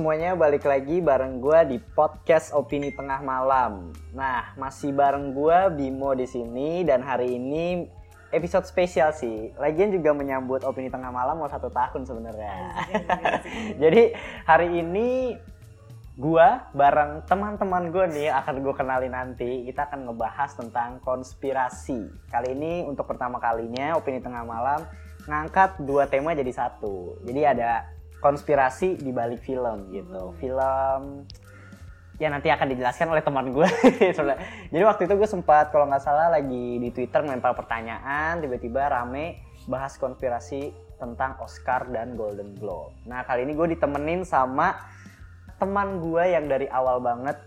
Semuanya, balik lagi bareng gua di podcast Opini Tengah Malam. Nah, masih bareng gua Bimo di sini dan hari ini episode spesial sih. Lagian juga menyambut Opini Tengah Malam mau satu tahun sebenarnya. Jadi hari ini gua bareng teman-teman gue nih akan gue kenalin nanti. Kita akan ngebahas tentang konspirasi. Kali ini untuk pertama kalinya Opini Tengah Malam ngangkat dua tema jadi satu. Jadi ada konspirasi di balik film gitu. Film ya nanti akan dijelaskan oleh teman gue. Jadi waktu itu gue sempat kalau nggak salah lagi di Twitter melempar pertanyaan, tiba-tiba rame bahas konspirasi tentang Oscar dan Golden Globe. Nah kali ini gue ditemenin sama teman gue yang dari awal banget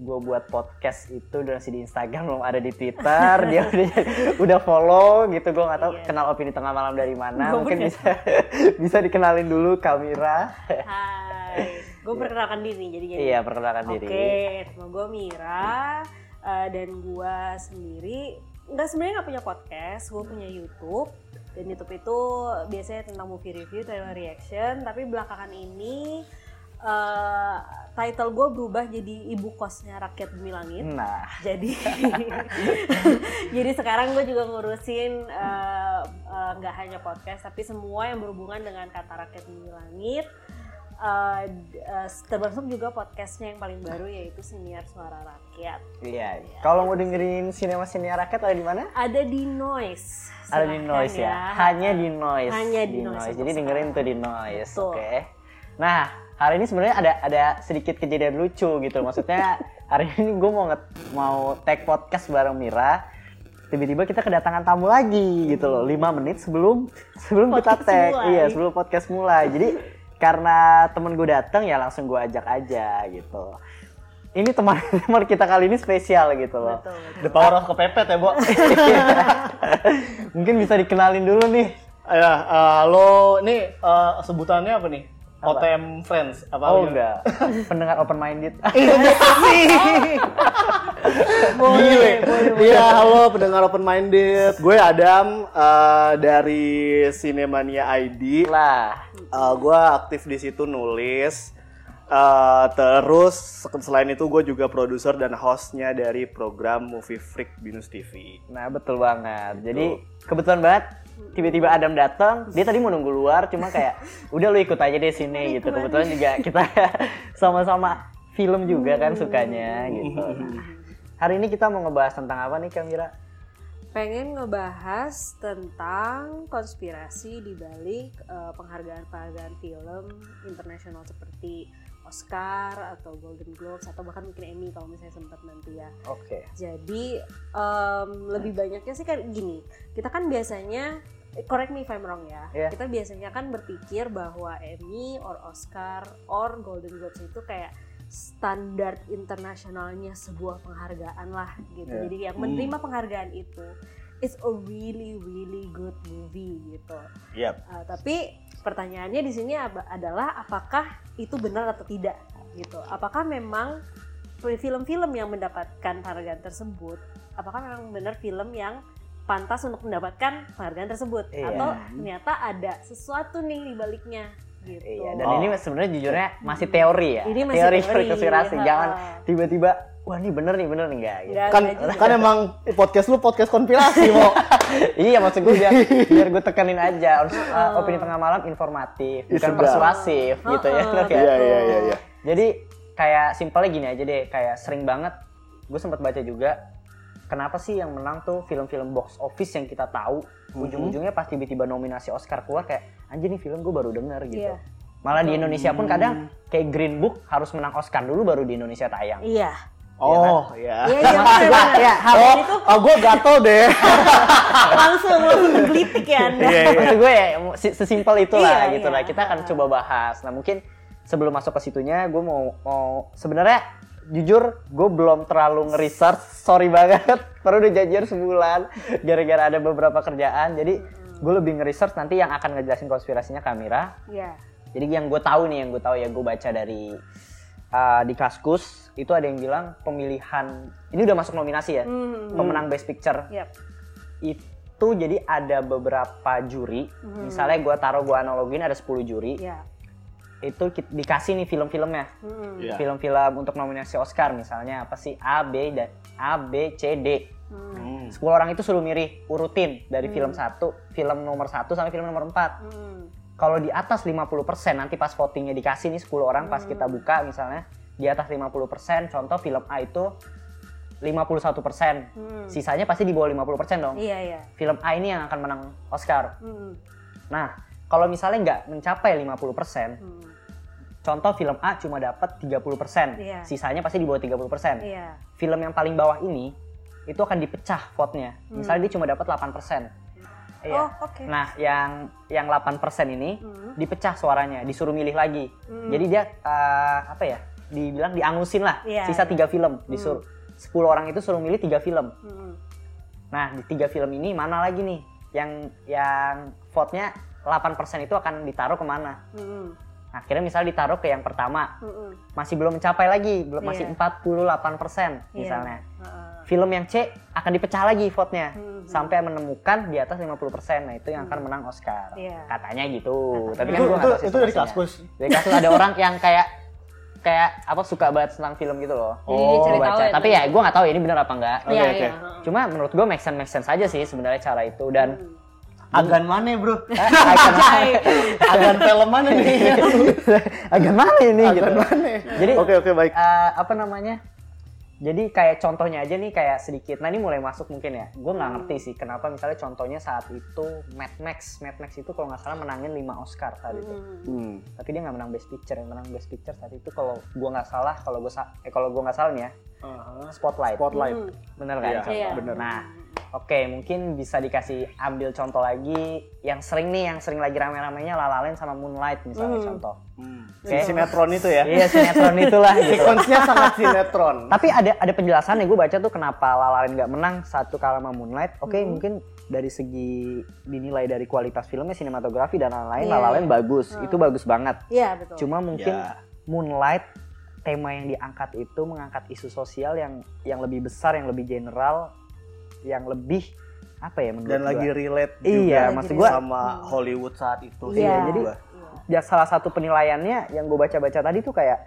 gue buat podcast itu udah masih di Instagram belum ada di Twitter dia udah udah follow gitu gue nggak tahu Iya. kenal opini tengah malam dari mana Gua mungkin bisa bisa dikenalin dulu Kamira Hai, gue perkenalkan diri jadinya. iya perkenalkan Oke, diri nama gue Mira eh, dan gue sendiri nggak sebenarnya nggak punya podcast, gue punya YouTube dan YouTube itu biasanya tentang movie review, trailer reaction. Tapi belakangan ini eh, title gue berubah jadi ibu kosnya rakyat bumi langit. nah. Jadi jadi sekarang gue juga ngurusin eh, eh, nggak hanya podcast tapi semua yang berhubungan dengan kata rakyat bumi langit. D- eh, termasuk juga podcastnya yang paling baru yaitu siniar suara rakyat. Iya. Kalau mau dengerin sinema sinema rakyat ada di mana? Ada di noise. Ada di Silahkan noise ya. hanya di noise. Hanya di Noise untuk jadi dengerin tuh di noise oke. Nah hari ini sebenarnya ada ada sedikit kejadian lucu gitu. Maksudnya hari ini gue mau nge- mau tag podcast bareng Mira. Tiba-tiba kita kedatangan tamu lagi gitu loh. Lima menit sebelum sebelum kita Podcast tag. mulai. iya sebelum podcast mulai. Jadi karena temen gue datang ya langsung gue ajak aja gitu. Ini teman teman kita kali ini spesial gitu loh. Betul betul. The power of kepepet ya, Bo. mungkin bisa dikenalin dulu nih. Ya, eh, halo, ini eh, sebutannya apa nih? OTM Friends apa Oh gitu? enggak, pendengar open minded. Gile. Iya, halo pendengar open minded. Gue Adam eh, dari Cinemania ID. lah, Eh, gue aktif di situ nulis. Eh, terus selain itu gue juga produser dan hostnya dari program Movie Freak Binus TV. nah betul banget. Jadi kebetulan banget tiba-tiba Adam datang, dia tadi mau nunggu luar, cuma kayak udah lu ikut aja deh sini gitu. Kebetulan juga kita sama-sama film juga kan sukanya gitu. Hari ini kita mau ngebahas tentang apa nih Kamira? pengen ngebahas tentang konspirasi di balik eh, penghargaan-penghargaan film internasional seperti Oscar atau Golden Globes atau bahkan mungkin Emmy kalau misalnya sempat nanti ya. Oke. Jadi em, lebih banyaknya sih kan gini, kita kan biasanya eh, correct me if I'm wrong ya. Iya. Kita biasanya kan berpikir bahwa Emmy or Oscar or Golden Globes itu kayak standar internasionalnya sebuah penghargaan lah gitu. Iya. Jadi yang menerima penghargaan itu it's a really really good movie gitu. Yap. Uh, tapi pertanyaannya di sini adalah apakah itu benar atau tidak gitu. Apakah memang film-film yang mendapatkan penghargaan tersebut, apakah memang benar film yang pantas untuk mendapatkan penghargaan tersebut Iya. atau ternyata ada sesuatu nih di baliknya gitu. Iya, dan Oh. ini sebenarnya jujurnya masih teori ya. Ini masih teori, teori, konspirasi. Jangan tiba-tiba wah ini bener nih, bener nih enggak gitu. Nggak- Kan kan emang podcast lu podcast konspirasi, Bo. iya maksud gue biar, biar gue tekenin aja Harus, uh, opini tengah malam informatif Ya, bukan sudah. persuasif Oh, gitu ya oh, Iya, iya, iya, iya. jadi kayak simpelnya gini aja deh kayak sering banget gue sempat baca juga kenapa sih yang menang tuh film-film box office yang kita tahu Mhm. ujung-ujungnya pas tiba-tiba nominasi Oscar keluar kayak anjir nih film gue baru denger gitu Iya. malah di Indonesia pun kadang kayak Green Book harus menang Oscar dulu baru di Indonesia tayang Iya. Oh, ya. Iya, jangan memang ya hal Oh, ini tuh oh gue gatel deh. langsung langsung menggelitik ya Anda. Iya, iya. maksud gue ya si- sesimpel itulah Iya, gitu iya. lah kita akan coba bahas nah mungkin sebelum masuk ke situnya gue mau mau sebenarnya jujur gue belum terlalu nge-research, sorry banget. Baru udah janjian sebulan gara-gara ada beberapa kerjaan. Jadi gue lebih nge-research nanti yang akan ngejelasin konspirasinya Kamira. Iya. Jadi yang gue tahu nih, yang gue tahu ya gue baca dari uh, di Kaskus itu ada yang bilang pemilihan ini udah masuk nominasi ya, Hmm. pemenang Best Picture Yap. itu jadi ada beberapa juri. Misalnya gue taruh gue analogin ada 10 juri. Iya. Itu dikasih nih film-filmnya. Hmm. Iya. Film-film untuk nominasi Oscar misalnya apa sih A, B dan A, B, C, D. Hmm. 10 orang itu suruh milih urutin dari film 1, film nomor 1 sampai film nomor 4. Hmm. Kalau di atas 50% nanti pas votingnya dikasih nih 10 orang pas kita buka misalnya di atas 50% contoh film A itu 51%. Hmm. Sisanya pasti di bawah 50% dong. Iya, iya. Film A ini yang akan menang Oscar. Hmm. Nah, kalau misalnya nggak mencapai 50%, Hmm. contoh film A cuma dapat 30%, Iya. sisanya pasti di bawah 30%. Iya. Film yang paling bawah ini itu akan dipecah vote-nya. Misalnya dia cuma dapat 8%. Iya. Hmm. Oh, oke. Nah, yang yang 8% ini Hmm. dipecah suaranya, disuruh milih lagi. Hmm. Jadi dia eh, apa ya? Dibilang diangusin lah. Iya, sisa iya. tiga film, disuruh 10 orang itu suruh milih tiga film. Hmm. Nah, di tiga film ini mana lagi nih yang yang vote-nya 8% itu akan ditaruh ke mana? Hmm. Akhirnya misalnya ditaruh ke yang pertama, Hmm. masih belum mencapai lagi, belum masih Iya. 48% Iya. misalnya. Heeh. Film yang C akan dipecah lagi vote-nya Hmm. sampai menemukan di atas 50%. Nah, itu yang akan menang Oscar. Iya. Katanya gitu. Tapi kan Itu, gua nggak itu, itu dari kaskus. Dari kasus ada orang yang kayak kayak apa suka banget tentang film gitu loh. Jadi cari Gua tahu baca. ya, Tapi ya gue nggak tahu ini benar apa enggak. Iya, oke. iya. Cuma menurut gue make sense make sense aja sih sebenarnya cara itu dan Agan mana bro? Agan Agan film mana nih? agan mana ini gitu. Agan mana? Jadi Oke oke baik. eh, apa namanya? Jadi kayak contohnya aja nih kayak sedikit. Nah ini mulai masuk mungkin ya. Gue nggak ngerti sih kenapa misalnya contohnya saat itu Mad Max. Mad Max itu kalau nggak salah menangin 5 Oscar saat itu. Hmm. Tapi dia nggak menang Best Picture. Yang menang Best Picture saat itu kalau gue nggak salah, kalau gue eh kalau gue nggak salah nih ya, Aha. Spotlight. Spotlight. Hmm. Bener kan? Iya? Iya. bener. Nah, oke mungkin bisa dikasih ambil contoh lagi yang sering nih, yang sering lagi rame-ramenya La La Land sama Moonlight misalnya Hmm. contoh. Hmm. Oke. Sinetron itu ya. Iya sinetron itulah gitu. Sangat sinetron. Tapi ada ada penjelasan gue baca tuh kenapa La La Land nggak menang satu kalah sama Moonlight. Oke Hmm. mungkin dari segi dinilai dari kualitas filmnya, sinematografi dan lain-lain, Iya, La La Land bagus. Itu bagus banget. Iya, betul. Cuma mungkin Ya. Moonlight tema yang diangkat itu mengangkat isu sosial yang yang lebih besar, yang lebih general, yang lebih apa ya menurut Dan gua? lagi relate Iya, juga maksud gitu gua- sama Hollywood saat itu. Iya, Iya, jadi ya salah satu penilaiannya yang gue baca-baca tadi tuh kayak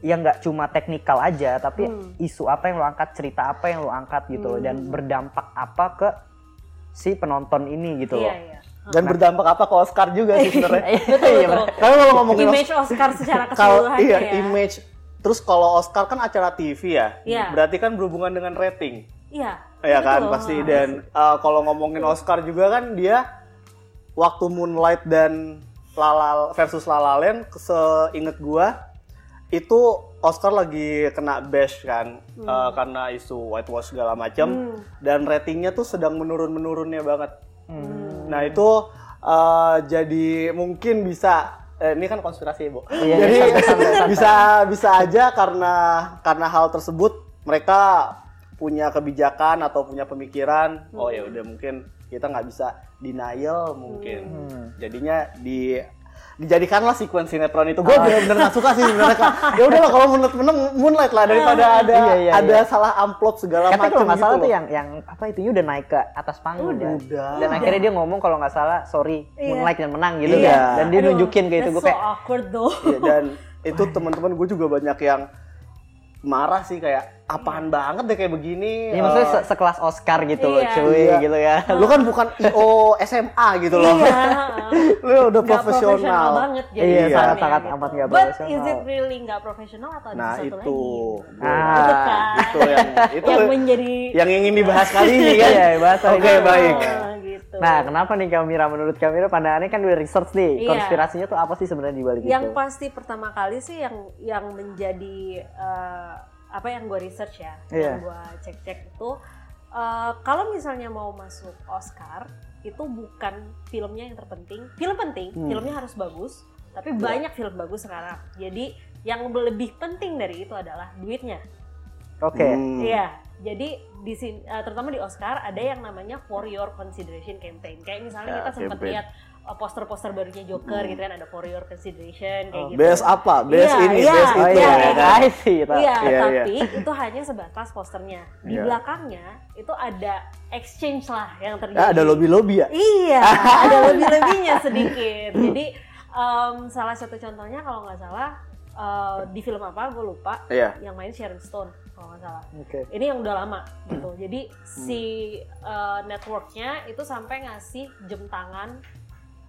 yang nggak cuma teknikal aja, tapi Hmm. isu apa yang lo angkat, cerita apa yang lo angkat gitu loh, dan berdampak apa ke si penonton ini gitu Iya, loh. iya. dan berdampak apa ke Oscar juga sih sebenarnya. Betul, Iya, betul. Kalau kalau ngomongin Image Oscar secara kalau keseluruhan iya ya. image terus kalau Oscar kan acara TV ya, Iya. berarti kan berhubungan dengan rating, Iya. Ya kan betul. pasti. Dan uh, kalau ngomongin Oscar juga kan dia waktu Moonlight dan Lala versus La La Land, seinget gua itu Oscar lagi kena bash kan uh, karena isu whitewash segala macam Hmm. dan ratingnya tuh sedang menurun-menurunnya banget. Hmm. Nah itu uh, jadi mungkin bisa eh, ini kan konspirasi bu. Iya, jadi iya, santai, santai. bisa bisa aja karena karena hal tersebut mereka punya kebijakan atau punya pemikiran. Oh ya udah mungkin kita nggak bisa denial mungkin. Hmm. Jadinya di dijadikanlah sequence sinetron itu. Gue bener-bener nggak suka sih sebenarnya. Kak. Ya udahlah kalau Moonlight menang Moonlight lah daripada ada Iya, iya, ada iya. salah amplop segala macam kalau nggak salah gitu tuh yang yang apa itu udah naik ke atas panggung Udah. kan. Udah. Dan akhirnya dia ngomong kalau nggak salah sorry Iya. Moonlight dan menang gitu Iya. kan. Dan dia Aduh, nunjukin kayak itu gue kayak so awkward though. Iya, dan itu teman-teman gue juga banyak yang marah sih kayak apaan banget deh kayak begini. Ya maksudnya Eh, se- sekelas Oscar gitu loh, Iya. cuy Iya. gitu ya. lu kan bukan IO SMA gitu loh. Iya. lu udah profesional. banget jadi Iya, kesannya sangat-sangat gitu. amat nggak But profesional. is it really nggak profesional atau ada Nah, satu itu. lagi? Ah, itu kan. itu yang itu yang menjadi yang ingin dibahas kali ini kan. Iya, bahas Oke, ini. baik. Nah, kenapa nih Kamira? Menurut Kamira pandangannya kan udah research nih. Iya. Konspirasinya tuh apa sih sebenarnya di balik yang itu? pasti pertama kali sih yang yang menjadi eh, apa yang gue research ya, Iya. yang gue cek-cek itu eh, kalau misalnya mau masuk Oscar itu bukan filmnya yang terpenting. Film penting, Hmm. filmnya harus bagus, Iya. tapi banyak film bagus sekarang. Jadi yang lebih penting dari itu adalah duitnya. Oke. Hmm. Iya, jadi di sini eh, terutama di Oscar ada yang namanya for your consideration campaign. Kayak misalnya Ya, kita sempat lihat eh, poster-poster barunya Joker Hmm. gitu kan ada for your consideration kayak Oh, gitu. Best apa? Best Iya, ini, iya, best itu. iya, tahu. Iya, Iya, tapi itu hanya sebatas posternya. Di Iya. belakangnya itu ada exchange lah yang terjadi. Ya, ada lobby-lobby ya? Iya, ada lebih-lebihnya sedikit. Jadi em, salah satu contohnya kalau nggak salah eh, di film apa gue lupa Iya. yang main Sharon Stone kalau nggak salah. Oke. Ini yang udah lama gitu. Jadi si eh, networknya itu sampai ngasih jam tangan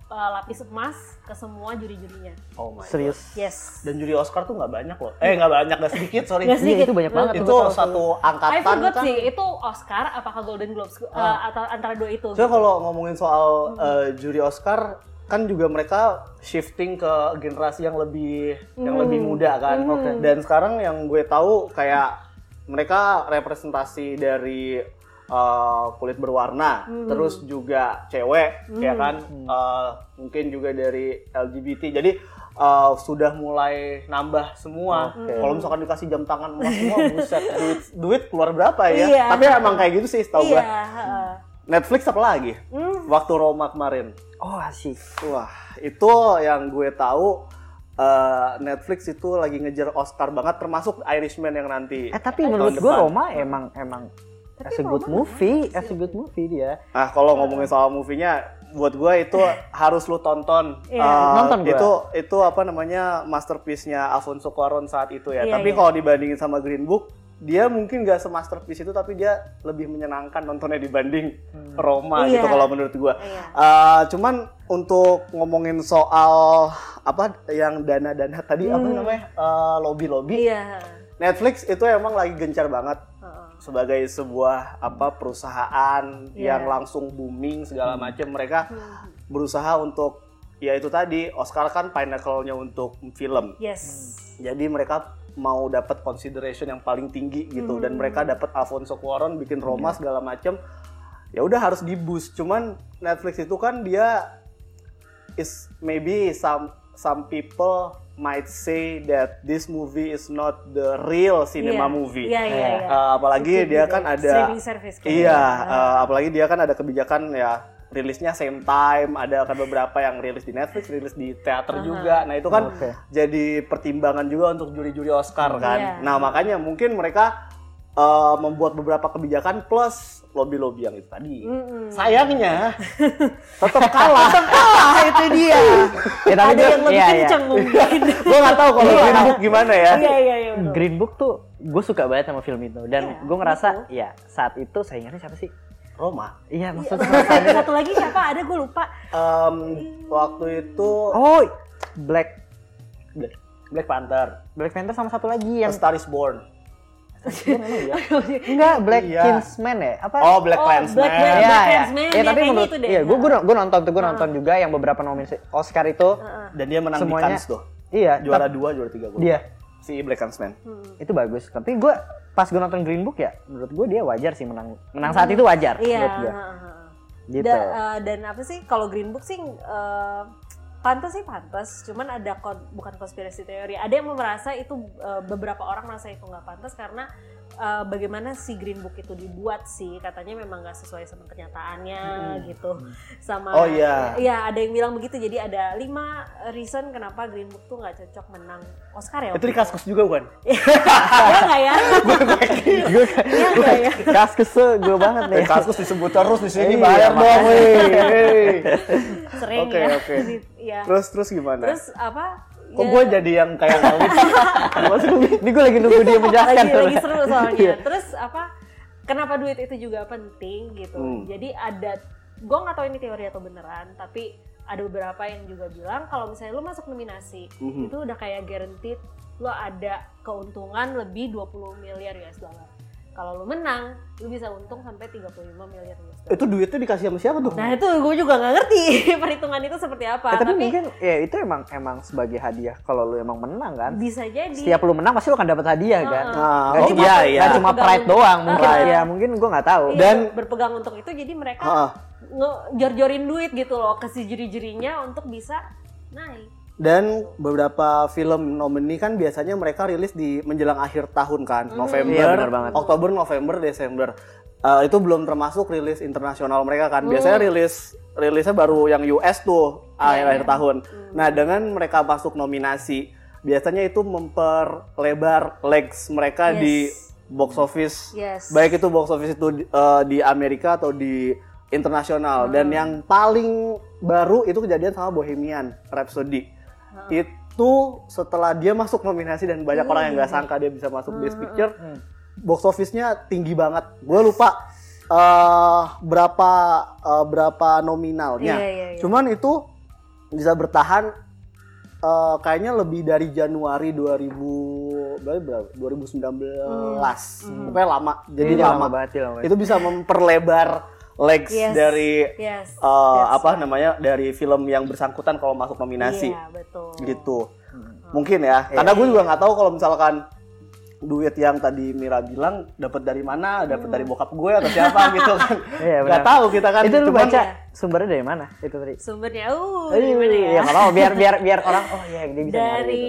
eh, lapis emas ke semua juri-jurinya. Oh my Serius. Yes. Dan juri Oscar tuh nggak banyak loh. Eh nggak banyak, nggak sedikit, sorry. Nggak sedikit. Iya, itu banyak banget. itu satu angkatan I forgot kan. sih, itu Oscar apakah Golden Globes eh, Ah. atau antara dua itu? Soalnya kalau ngomongin soal eh, juri Oscar kan juga mereka shifting ke generasi yang lebih yang Hmm. lebih muda kan. Hmm. Dan sekarang yang gue tahu kayak mereka representasi dari eh, kulit berwarna, Hmm. terus juga cewek, ya Hmm. kan? Eh, mungkin juga dari LGBT. Jadi eh, sudah mulai nambah semua. Oke. Kalau misalkan dikasih jam tangan emas semua, buset, duit, duit keluar berapa ya? Iya. Tapi emang kayak gitu sih, tau Iya. gue. heeh. Netflix apa lagi? Hmm. Waktu Roma kemarin. Oh asik. Wah, itu yang gue tahu eh, Netflix itu lagi ngejar Oscar banget termasuk Irishman yang nanti. Eh tapi menurut gue. Roma emang emang Tapi as a good Roma movie, as a good movie dia. Nah, kalau ngomongin soal movie-nya buat gue itu harus lu tonton. Iya. Eh, Nonton gua. Itu itu apa namanya masterpiece-nya Alfonso Cuarón saat itu ya. Iya, Tapi iya. kalau dibandingin sama Green Book, dia mungkin gak semasterpiece itu tapi dia lebih menyenangkan nontonnya dibanding Roma Iya. gitu kalau menurut gue. Iya. Eh, cuman untuk ngomongin soal apa yang dana-dana tadi apa Hmm. namanya Eh, lobby-lobby Iya. Netflix itu emang lagi gencar banget Heeh. sebagai sebuah apa perusahaan Iya. yang langsung booming segala macam mereka Hmm. berusaha untuk ya itu tadi Oscar kan pinnacle-nya untuk film Yes. jadi mereka mau dapat consideration yang paling tinggi gitu dan Hmm. mereka dapat Alfonso Cuarón bikin Roma segala macam ya udah harus di boost cuman Netflix itu kan dia is maybe some some people might say that this movie is not the real cinema Iya. movie Iya, iya, iya. Eh, apalagi dia juga. kan ada service kan. iya eh, apalagi dia kan ada kebijakan ya rilisnya same time ada kan beberapa yang rilis di Netflix rilis di teater Aha. juga nah itu kan Oke. jadi pertimbangan juga untuk juri-juri Oscar kan Iya. nah makanya mungkin mereka eh, membuat beberapa kebijakan plus lobby-lobby yang itu tadi Mm-mm. sayangnya tetap kalah Ah itu dia. ya, tapi Ada gua- yang lebih iya, iya. kenceng mungkin. gue nggak tahu kalau Iya. Green Book gimana ya Iya, iya, iya. betul. Green Book tuh gue suka banget sama film itu dan Iya, gue ngerasa gitu. ya saat itu saingannya siapa sih? Roma Iya Iya, maksudnya. ada satu lagi siapa? Ada gue lupa. Em, waktu itu oh Black Black, Black Panther Black Panther sama satu lagi A yang Star is Born enggak Black Iya. Kingsman ya apa? oh Black Oh, Klansman Black Panther. Iya, Black iya. Clansman, Iya, ya, tapi menurut itu deh. iya, gue gue gue nonton tuh, gue nonton juga yang beberapa nominasi Oscar itu. Heeh. dan dia menang Semuanya- di Cannes tuh Iya, juara tap- dua juara tiga gua dia lupa. si Black Clansman Hmm. itu bagus. Tapi gue pas gue nonton Green Book ya, menurut gue dia wajar sih menang. Menang saat itu wajar Iya. menurut gue. Gitu. Da- eh, dan apa sih kalau Green Book sih eh, pantas sih pantas, cuman ada kon- bukan konspirasi teori. Ada yang merasa itu eh, beberapa orang merasa itu nggak pantas karena eh, bagaimana si Green Book itu dibuat sih katanya memang nggak sesuai sama kenyataannya gitu. Sama Oh, iya. Iya ada yang bilang begitu. Jadi ada lima reason kenapa Green Book tuh nggak cocok menang Oscar ya. itu di kaskus juga bukan Iya nggak ya? gue Iya nggak ya? kaskus gue banget nih. Kaskus disebut terus di sini Iya, bayar dong weh. Sering Oke, ya. oke. Iya. terus terus gimana Terus apa? Kok ya- gue jadi yang kayak ngelit Ini gue lagi nunggu dia menjelaskan. lagi lagi seru soalnya. Iya. Terus apa? Kenapa duit itu juga penting gitu? Hmm. Jadi ada, gue nggak tahu ini teori atau beneran, tapi ada beberapa yang juga bilang kalau misalnya lu masuk nominasi Mhm. itu udah kayak guaranteed lu ada keuntungan lebih 20 miliar US dollar. Kalau lu menang, lu bisa untung sampai 35 miliar US dollar. itu duitnya dikasih sama siapa tuh Nah itu gue juga nggak ngerti perhitungan itu seperti apa. Eh, tapi, tapi mungkin ya itu emang emang sebagai hadiah kalau lu emang menang kan. bisa jadi. Setiap lu menang pasti lu akan dapat hadiah kan. Heeh. nah, Gak oh, cuma, iya nggak iya cuma Berpegang- pride doang, mungkin Pride. ya mungkin gua nggak tahu. Iya, Dan- berpegang untuk itu jadi mereka Heeh. ngejor-jorin duit gitu loh ke si juri-jurinya untuk bisa naik. Dan beberapa film nomini kan biasanya mereka rilis di menjelang akhir tahun kan, November, Iya, benar banget. Oktober, November, Desember. Eh, itu belum termasuk rilis internasional mereka kan. Biasanya rilis rilisnya baru yang US tuh akhir-akhir tahun. Nah, dengan mereka masuk nominasi, biasanya itu memperlebar legs mereka Yes. di box office. Yes. Baik itu box office itu di, eh, di Amerika atau di internasional. Dan Hmm. yang paling baru itu kejadian sama Bohemian Rhapsody. Hmm. Itu setelah dia masuk nominasi dan banyak orang yang nggak Hmm. sangka dia bisa masuk Best Picture, box office-nya tinggi banget. Gue lupa eh, berapa eh, berapa nominalnya. Iya, iya, iya. Cuman itu bisa bertahan eh, kayaknya lebih dari Januari 2000 berapa, berapa? 2019. Pokoknya lama. Jadi Iya, lama. lama banget, lama banget. Itu bisa memperlebar legs Yes. dari Yes. eh, That's apa right. namanya dari film yang bersangkutan kalau masuk nominasi Iya, betul. gitu mungkin ya karena gue juga nggak tahu kalau misalkan duit yang tadi Mira bilang dapat dari mana dapat dari bokap gue atau siapa gitu kan Iya, nggak benar. tahu kita kan itu lu Cuman- baca sumbernya dari mana itu tadi Sumbernya, uh, dari mana ya? ya biar biar biar orang oh iya dia bisa dari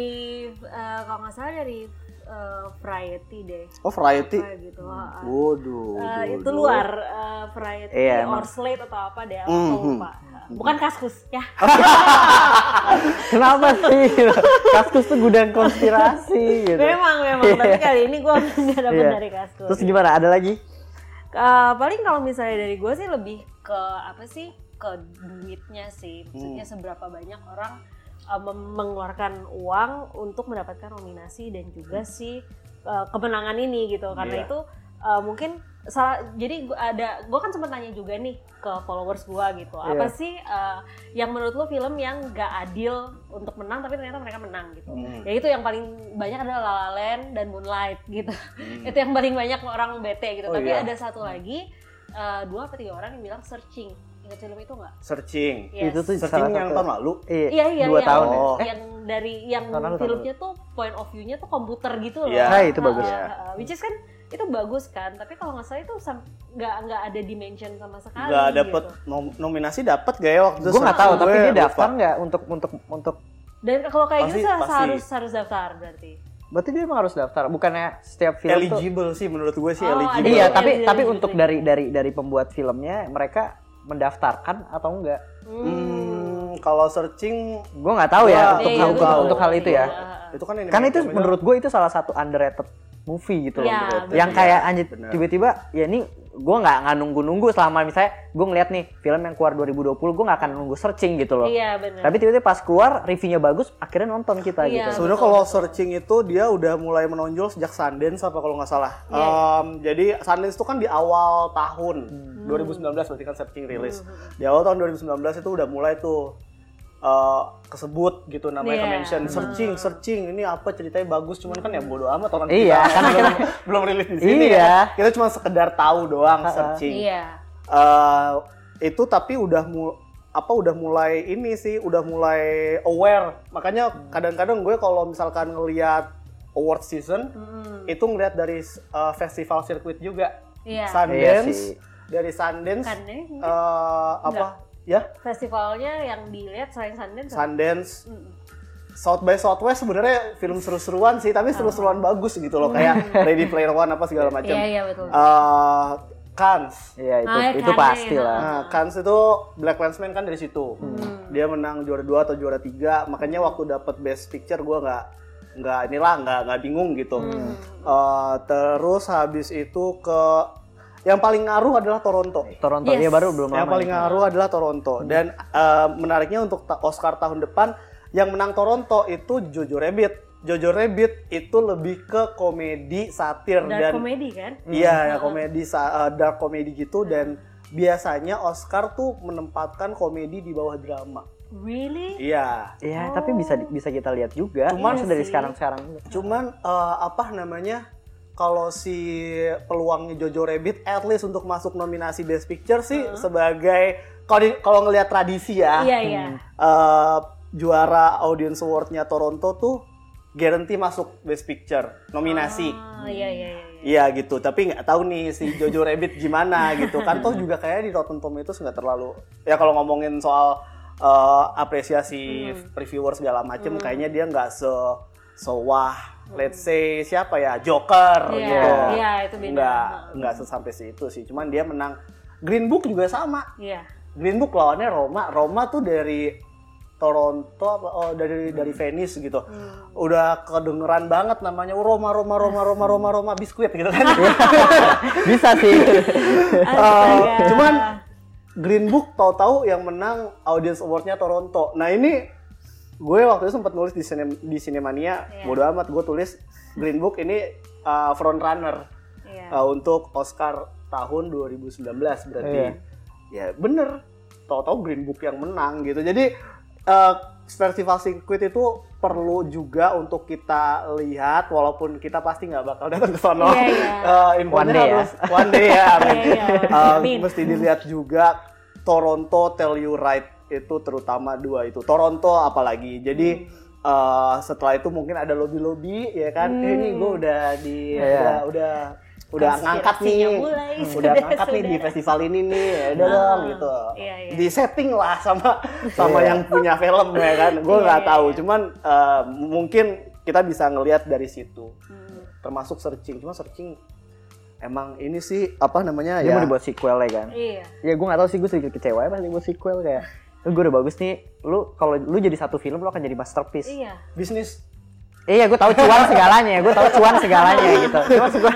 gitu. eh, kalau nggak salah dari eh, Variety deh. oh variety Kayak gitu. ha-ha. waduh Eh, waduh, itu luar eh, Variety Iya, or emang. Slate atau apa deh, aku Mhm. lupa. Bukan Kaskus ya. kenapa sih kaskus tuh gudang konspirasi gitu memang memang, tapi kali ini gue nggak dapet Iya. dari Kaskus. terus gimana ada lagi Eh, paling kalau misalnya dari gue sih lebih ke apa sih ke duitnya sih maksudnya Hmm. seberapa banyak orang mem- mengeluarkan uang untuk mendapatkan nominasi dan juga si eh, kemenangan ini gitu karena Iya. itu eh, mungkin salah jadi gua ada gue kan sempat nanya juga nih ke followers gue gitu apa Iya. sih eh, yang menurut lo film yang gak adil untuk menang tapi ternyata mereka menang gitu Hmm. ya itu yang paling banyak adalah La La Land dan Moonlight gitu itu yang paling banyak orang bete gitu Hmm. Oh, tapi iya. ada satu lagi eh, dua atau tiga orang yang bilang searching ingat film itu nggak searching Yes. itu tuh searching yang tahun lalu iya, Iya iya dua yang, tahun ya Oh. yang dari yang Tahun lalu, tahun filmnya tuh point of view-nya tuh komputer gitu loh. Iya. Ah, itu bagus. Uh, uh, uh, which is kan itu bagus kan, tapi kalau nggak salah itu nggak nggak ada dimension sama sekali. nggak dapet gitu. nom- nominasi dapat gak ya waktu itu gue nggak tahu tapi dia daftar nggak untuk untuk untuk Dan kalau kayak gitu Pasti- harus pasti. harus harus daftar berarti. berarti dia emang harus daftar bukannya setiap film tuh eligible sih menurut gue sih Oh, eligible iya tapi eligible, tapi untuk dari dari dari pembuat filmnya mereka mendaftarkan atau enggak? Hmm, kalau searching gue nggak tahu ya Wah, untuk Iya, hal iya, untuk, untuk hal itu ya. Iya, uh. itu kan ini kan itu menurut gue itu salah satu underrated movie gitu loh Iya, yang kayak anjir Bener. tiba-tiba ya ini gue nggak nggak nunggu nunggu selama misalnya gue ngeliat nih film yang keluar 2020 gue nggak akan nunggu searching gitu loh Iya benar. tapi tiba-tiba pas keluar reviewnya bagus akhirnya nonton kita Iya. gitu Sebenarnya kalau searching itu dia udah mulai menonjol sejak Sundance apa kalau nggak salah. Iya. Em, jadi Sundance itu kan di awal tahun Hmm. 2019 berarti kan searching rilis. Di awal tahun 2019 itu udah mulai tuh eh, kesebut gitu namanya Iya. ke mention searching searching ini apa ceritanya bagus cuman kan ya bodo amat orang Iya, kita karena belum, belum rilis di sini Iya. ya. Kita cuma sekedar tahu doang searching. Iya. Eh, itu tapi udah mu apa udah mulai ini sih udah mulai aware makanya kadang-kadang gue kalau misalkan ngelihat award season Mm-mm. itu ngelihat dari uh, festival sirkuit juga Iya. Sundance Iya sih. dari Sundance eh, apa ya festivalnya yang dilihat selain Sundance. Sundance Mm-mm. South by Southwest sebenarnya film seru-seruan sih tapi seru-seruan bagus gitu loh kayak Ready Player One apa segala macam Oh. Iya iya betul. Eh, Cannes Iya itu Ah, itu pasti ya. lah. Nah, Cannes itu Black Landsman kan dari situ. Dia menang juara dua atau juara tiga. Makanya waktu dapat Best Picture gue nggak nggak inilah nggak nggak bingung gitu. Eh, terus habis itu ke yang paling ngaruh adalah Toronto. Toronto Yes. dia baru belum Yang lama paling nih. ngaruh adalah Toronto. Dan eh, menariknya untuk Oscar tahun depan yang menang Toronto itu Jojo Rabbit. Jojo Rabbit itu lebih ke komedi satir Dark dan comedy kan? Iya, ya komedi sa- uh, dark comedy gitu dan biasanya Oscar tuh menempatkan komedi di bawah drama. Really? Iya. Iya, tapi bisa di- bisa kita lihat juga. Cuman Maksudnya dari sekarang-sekarang. Cuman uh, apa namanya? Kalau si peluangnya Jojo Rabbit at least untuk masuk nominasi Best Picture sih sebagai kalau kalau ngelihat tradisi ya. Iya iya. uh, juara Audience Award-nya Toronto tuh guarantee masuk Best Picture nominasi. Ah, iya iya iya. iya. Gitu, tapi nggak tahu nih si Jojo Rabbit gimana gitu kan toh juga kayak di Rotten Tomatoes nggak terlalu ya kalau ngomongin soal eh, apresiasi Hmm. reviewer segala macem kayaknya dia nggak se sewah let's say siapa ya Joker Iya, gitu iya, itu beda. nggak nggak sampai situ sih cuman dia menang Green Book juga sama Iya. Green Book lawannya Roma Roma tuh dari Toronto apa oh dari dari Venice gitu Hmm. udah kedengeran banget namanya Roma Roma Roma Roma Roma Roma biskuit gitu kan Bisa sih. Astaga. cuman Green Book tahu-tahu yang menang Audience Award-nya Toronto. Nah ini gue waktu itu sempat nulis di Cine- di Cinemania, Iya. bodo amat gue tulis Green Book ini uh, front runner Iya. uh, untuk Oscar tahun 2019 berarti. Iya. Ya bener, tahu-tahu Green Book yang menang gitu. Jadi uh, festival sirkuit itu perlu juga untuk kita lihat walaupun kita pasti nggak bakal datang ke sono. Iya, iya. Uh, infonya One day ya. harus one day ya. amin. Iya, iya. Uh, mesti dilihat juga Toronto Tell You Right itu terutama dua itu Toronto apalagi jadi uh, setelah itu mungkin ada lobby lobby ya kan Hmm. eh, ini gue udah di Iya. udah udah udah ngangkat nih mulai, udah sudah, ngangkat nih di sudah. festival ini nih ya udah Ah, dong gitu iya, iya. di setting lah sama sama Iya. yang punya film ya kan gue Iya, nggak iya, tahu iya. cuman uh, mungkin kita bisa ngelihat dari situ Hmm. termasuk searching cuma searching emang ini sih apa namanya Dia ya mau dibuat sequel ya kan. Iya. Ya gue gak tahu sih gue sedikit kecewa ya pas dibuat sequel kayak gue udah bagus nih lu kalau lu jadi satu film lu akan jadi masterpiece Iya. bisnis iya gue tahu cuan segalanya gue tahu cuan segalanya gitu cuma gue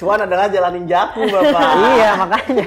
Cuan adalah jalanin jaku bapak. iya makanya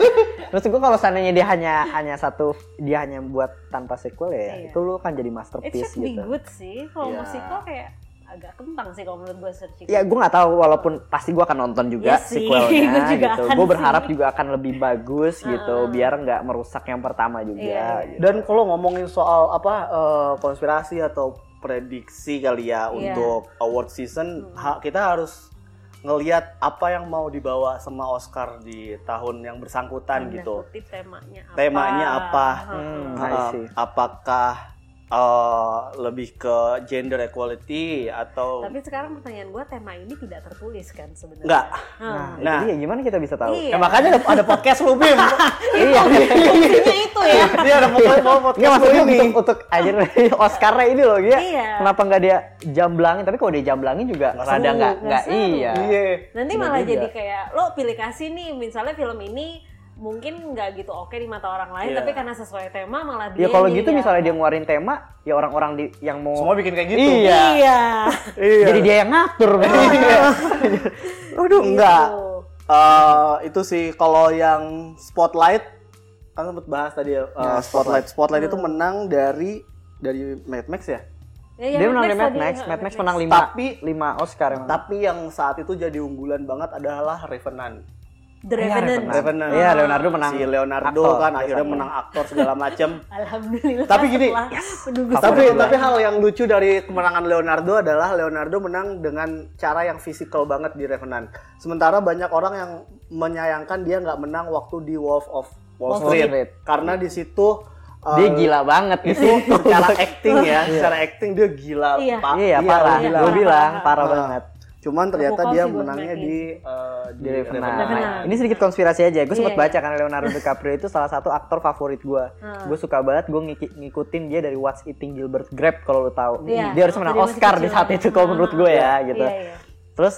maksud gue kalau seandainya dia hanya hanya satu dia hanya buat tanpa sequel ya Iya. itu lu kan jadi It masterpiece be gitu good sih. Kalau Iya. musikal kayak agak kentang sih kalau menurut gue searching. ya gue nggak tahu walaupun pasti gue akan nonton juga sih, sequelnya gue juga gitu akan gue berharap sih. juga akan lebih bagus gitu biar nggak merusak yang pertama juga Iya. gitu. Dan kalau ngomongin soal apa eh, konspirasi atau prediksi kali ya Iya. untuk award season, ha- kita harus ngelihat apa yang mau dibawa sama Oscar di tahun yang bersangkutan Tanda gitu. kutip temanya apa. Temanya apa? Hmm, Uh, apakah uh, lebih ke gender equality atau Tapi sekarang pertanyaan gue tema ini tidak tertulis kan sebenarnya. enggak? nah, Hmm. Nah. itu dia gimana kita bisa tahu Iya. Ya makanya ada, ada podcast lu Bim. iya Fungsinya itu ya. Dia ada podcast mau Nggak maksudnya ini. untuk, untuk aja Oscarnya ini loh dia Iya. kenapa nggak dia jamblangin tapi kalau dia jamblangin juga Nggak rada nggak nggak nggak iya Iya. Nanti malah jadi kayak lo pilih kasih nih misalnya film ini mungkin nggak gitu oke di mata orang lain Iya. tapi karena sesuai tema malah dia ya kalau gitu jadi misalnya dia ngeluarin tema ya orang-orang di yang mau Semua bikin kayak gitu. Iya. iya Iya. jadi dia yang ngatur Iya. Aduh, enggak. Gitu. Eh, itu sih kalau yang spotlight kan sempat bahas tadi ya. eh, Ya, spotlight. Spotlight itu menang dari dari Mad Max ya. Ya, ya, dia menang di Mad Max ya, Mad Max menang lima Tapi- lima Oscar emang. Tapi yang saat itu jadi unggulan banget adalah Revenant. The Iya, Revenant. Revenant. Iya Leonardo menang Si Leonardo aktor, kan akhirnya menang aktor segala macem. Alhamdulillah. Tapi gini, Favorit tapi tapi hal yang lucu dari kemenangan Leonardo adalah Leonardo menang dengan cara yang fisikal banget di Revenant. Sementara banyak orang yang menyayangkan dia nggak menang waktu di Wolf of Wall Wall Street, Street. karena di situ uh, dia gila banget itu gitu secara acting ya, secara acting dia gila. Iya. Pak. iya parah iya, gue parah, bilang parah. parah Ah. banget Cuman ternyata dia menangnya di uh, di Revenant. Revenant. Ini sedikit konspirasi aja. Gue sempat Iya, baca karena Leonardo DiCaprio itu salah satu aktor favorit gue. Hmm. Gue suka banget gue ngikutin dia dari What's Eating Gilbert Grape kalau lo tahu. Iya, Dia harus menang dia masih Oscar di saat itu kalau menurut gue ya gitu. Iya, iya. Terus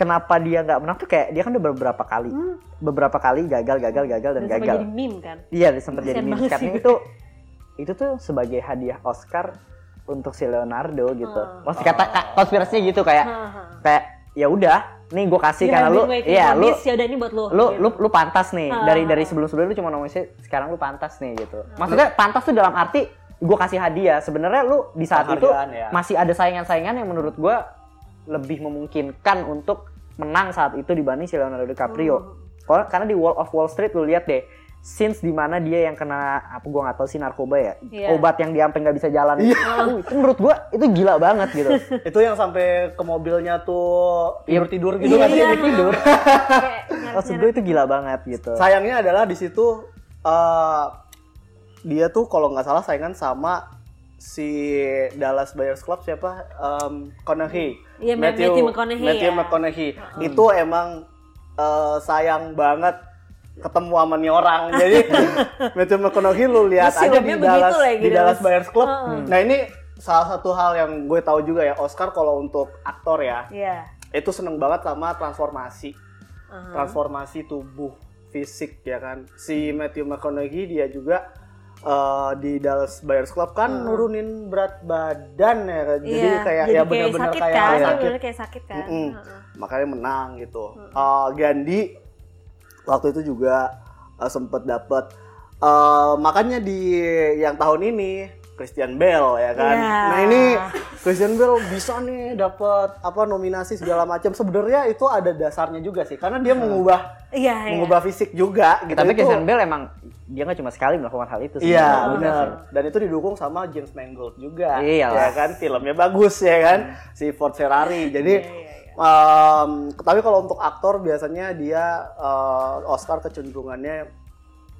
kenapa dia nggak menang tuh kayak dia kan udah beberapa kali, beberapa kali gagal, gagal, gagal dan Dan sempat gagal. jadi meme kan. Iya, sempat jadi meme. Karena itu itu tuh sebagai hadiah Oscar untuk si Leonardo gitu. Hmm. Maksud kata ka- konspirasinya gitu kayak Haha. kayak ya udah, nih gue kasih You karena lu iya lu ya udah ini buat lu. lu gitu. lu lu pantas nih Ah. dari dari sebelum sebelumnya lu cuma nominasi sekarang lu pantas nih gitu maksudnya pantas tuh dalam arti gue kasih hadiah sebenarnya lu di saat itu ya. masih ada saingan-saingan yang menurut gue lebih memungkinkan untuk menang saat itu dibanding si Leonardo DiCaprio Hmm. Kalau- karena di Wall of Wall Street lu lihat deh scenes di mana dia yang kena apa gue nggak tahu sih narkoba ya. Iya. obat yang dia sampai nggak bisa jalan. Uh, itu menurut gue itu gila banget gitu. Itu yang sampai ke mobilnya tuh Iya. tidur tidur gitu Iya, kan sih? Iya, tidur. Maksud gue itu gila banget gitu. Sayangnya adalah di situ eh, dia tuh kalau nggak salah saingan sama si Dallas Buyers Club siapa? Um, McConaughey Iya, Matthew McConaughey Matthew ya. McConaughey. itu emang eh, sayang banget ketemu sama nih orang. Jadi Matthew McConaughey lu lihat aja di Dallas lagi, di Dallas. Buyers Club. Heeh. Nah ini salah satu hal yang gue tahu juga ya Oscar kalau untuk aktor ya Iya. itu seneng banget sama transformasi transformasi tubuh fisik ya kan si Matthew McConaughey dia juga eh, di Dallas Buyers Club kan nurunin berat badan ya kan jadi Iya, kayak jadi ya benar-benar kayak kan, sakit bener-bener kayak sakit kan. Mm-mm. Heeh. makanya menang gitu Eh, Gandhi waktu itu juga eh, sempet dapet eh, makanya di yang tahun ini Christian Bale ya kan Iya. nah ini Christian Bale bisa nih dapet apa nominasi segala macam sebenarnya itu ada dasarnya juga sih karena dia mengubah Iya, iya. mengubah fisik juga gitu Tapi Itu- Christian Bale emang dia nggak cuma sekali melakukan hal itu sih. Iya Oh, benar. Dan itu didukung sama James Mangold juga. Iyalah. Ya kan filmnya bagus ya kan si Ford Ferrari. Jadi Iya, iya, em, tapi kalau untuk aktor biasanya dia eh, Oscar kecenderungannya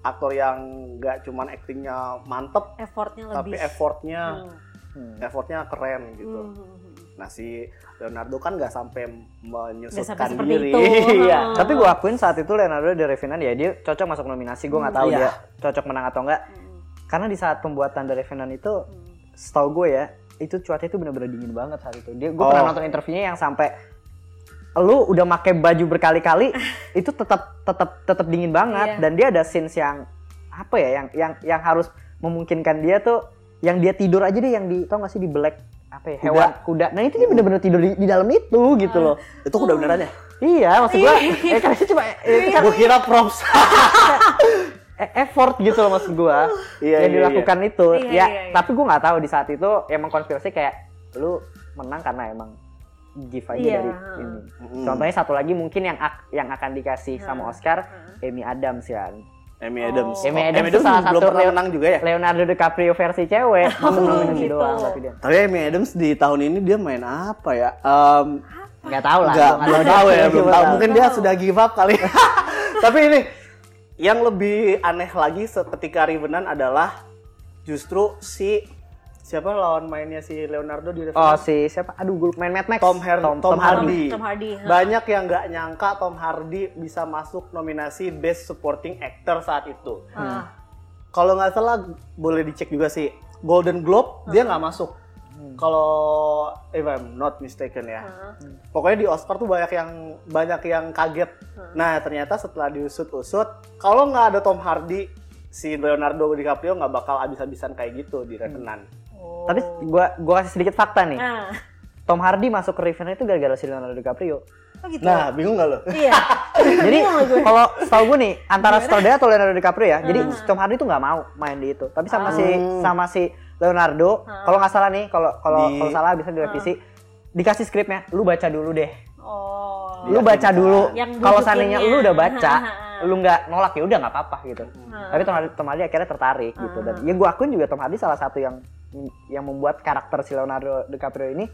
aktor yang nggak cuman aktingnya mantep Effortnya tapi lebih. effortnya Hmm. effortnya keren gitu. Hmm. Nah si Leonardo kan nggak sampai menyusutkan seperti diri. itu. Iya. Tapi gue akuin saat itu Leonardo de Revenant ya dia cocok masuk nominasi. Gue nggak tahu Iya. dia cocok menang atau enggak. Karena di saat pembuatan The Revenant itu, setahu gue ya, itu cuaca itu bener-bener dingin banget saat itu. Dia gue Oh. pernah nonton interviewnya yang sampai lu udah pakai baju berkali-kali itu tetap tetap tetap dingin banget Iya. dan dia ada scenes yang apa ya yang yang yang harus memungkinkan dia tuh yang dia tidur aja deh yang di tau gak sih di black apa ya Kuda. hewan kuda nah itu dia bener-bener tidur di, di dalam itu gitu loh Itu udah beneran ya? iya maksud gua eh kan itu cuma itu kan Gue kira props. e- effort gitu loh maksud gua Iya, yang iya, dilakukan itu Iya, ya iya, iya. tapi gua nggak tahu di saat itu emang konspirasi kayak lu menang karena emang give aja Iya, dari heeh. ini Mm. contohnya satu lagi mungkin yang ak- yang akan dikasih sama Oscar Amy Adams ya Amy Oh. Adams. Amy Oh, Adams tuh salah belum satu pernah menang juga ya? Leonardo DiCaprio versi cewek masuk nominasi gitu. doang tapi dia Tapi Amy Adams di tahun ini dia main apa ya? Em, nggak tahu lah Enggak, gua belum tahu ya, belum tahu. Mungkin dia sudah give up kali. Tapi ini yang lebih aneh lagi ketika Revenant adalah justru si siapa lawan mainnya si Leonardo di oh si siapa aduh gue main Mad Max Tom, Har- Tom, Tom Hardy. Tom Hardy, ha. Banyak yang nggak nyangka Tom Hardy bisa masuk nominasi Best Supporting Actor saat itu. Ah. Kalau nggak salah boleh dicek juga sih Golden Globe dia nggak masuk. Kalau if I'm not mistaken ya. Ah. Pokoknya di Oscar tuh banyak yang banyak yang kaget. Nah ternyata setelah diusut-usut, kalau nggak ada Tom Hardy, si Leonardo DiCaprio nggak bakal abis-abisan kayak gitu di Revenant. Oh. tapi gua gua kasih sedikit fakta nih Ah. Tom Hardy masuk ke Revenant itu gara-gara si Leonardo DiCaprio Oh gitu. Nah bingung nggak lo? Iya. Jadi kalau setahu gue nih antara sutradara atau Leonardo DiCaprio ya. Jadi Hmm. Tom Hardy tuh nggak mau main di itu. Tapi sama si Hmm. sama si Leonardo, kalau nggak salah nih, kalau kalau Di- kalau salah bisa direvisi. Dikasih skripnya, lu baca dulu deh. Oh. Lu baca dulu. Kalau seandainya lu udah baca, lu nggak nolak ya udah nggak apa-apa gitu. Hmm. Tapi Tom Hardy, Tom Hardy akhirnya tertarik gitu dan ya gue akun juga Tom Hardy salah satu yang yang membuat karakter si Leonardo DiCaprio ini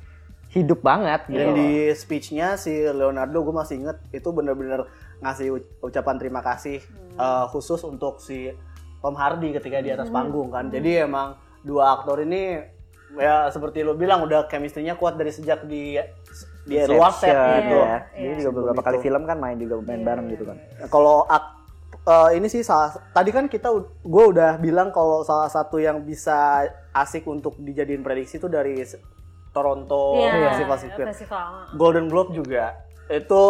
hidup banget gitu. Dan di speechnya si Leonardo gue masih inget itu bener-bener ngasih ucapan terima kasih eh, khusus untuk si Tom Hardy ketika di atas panggung kan. Jadi emang dua aktor ini ya seperti lo bilang udah chemistry-nya kuat dari sejak di di luar set Inception, gitu. ya. Dia juga beberapa kali film kan main juga main bareng gitu kan. Kalau ak- eh, ini sih salah, tadi kan kita gue udah bilang kalau salah satu yang bisa asik untuk dijadiin prediksi itu dari Toronto Iya, Festival Circuit. festival. Golden Globe juga itu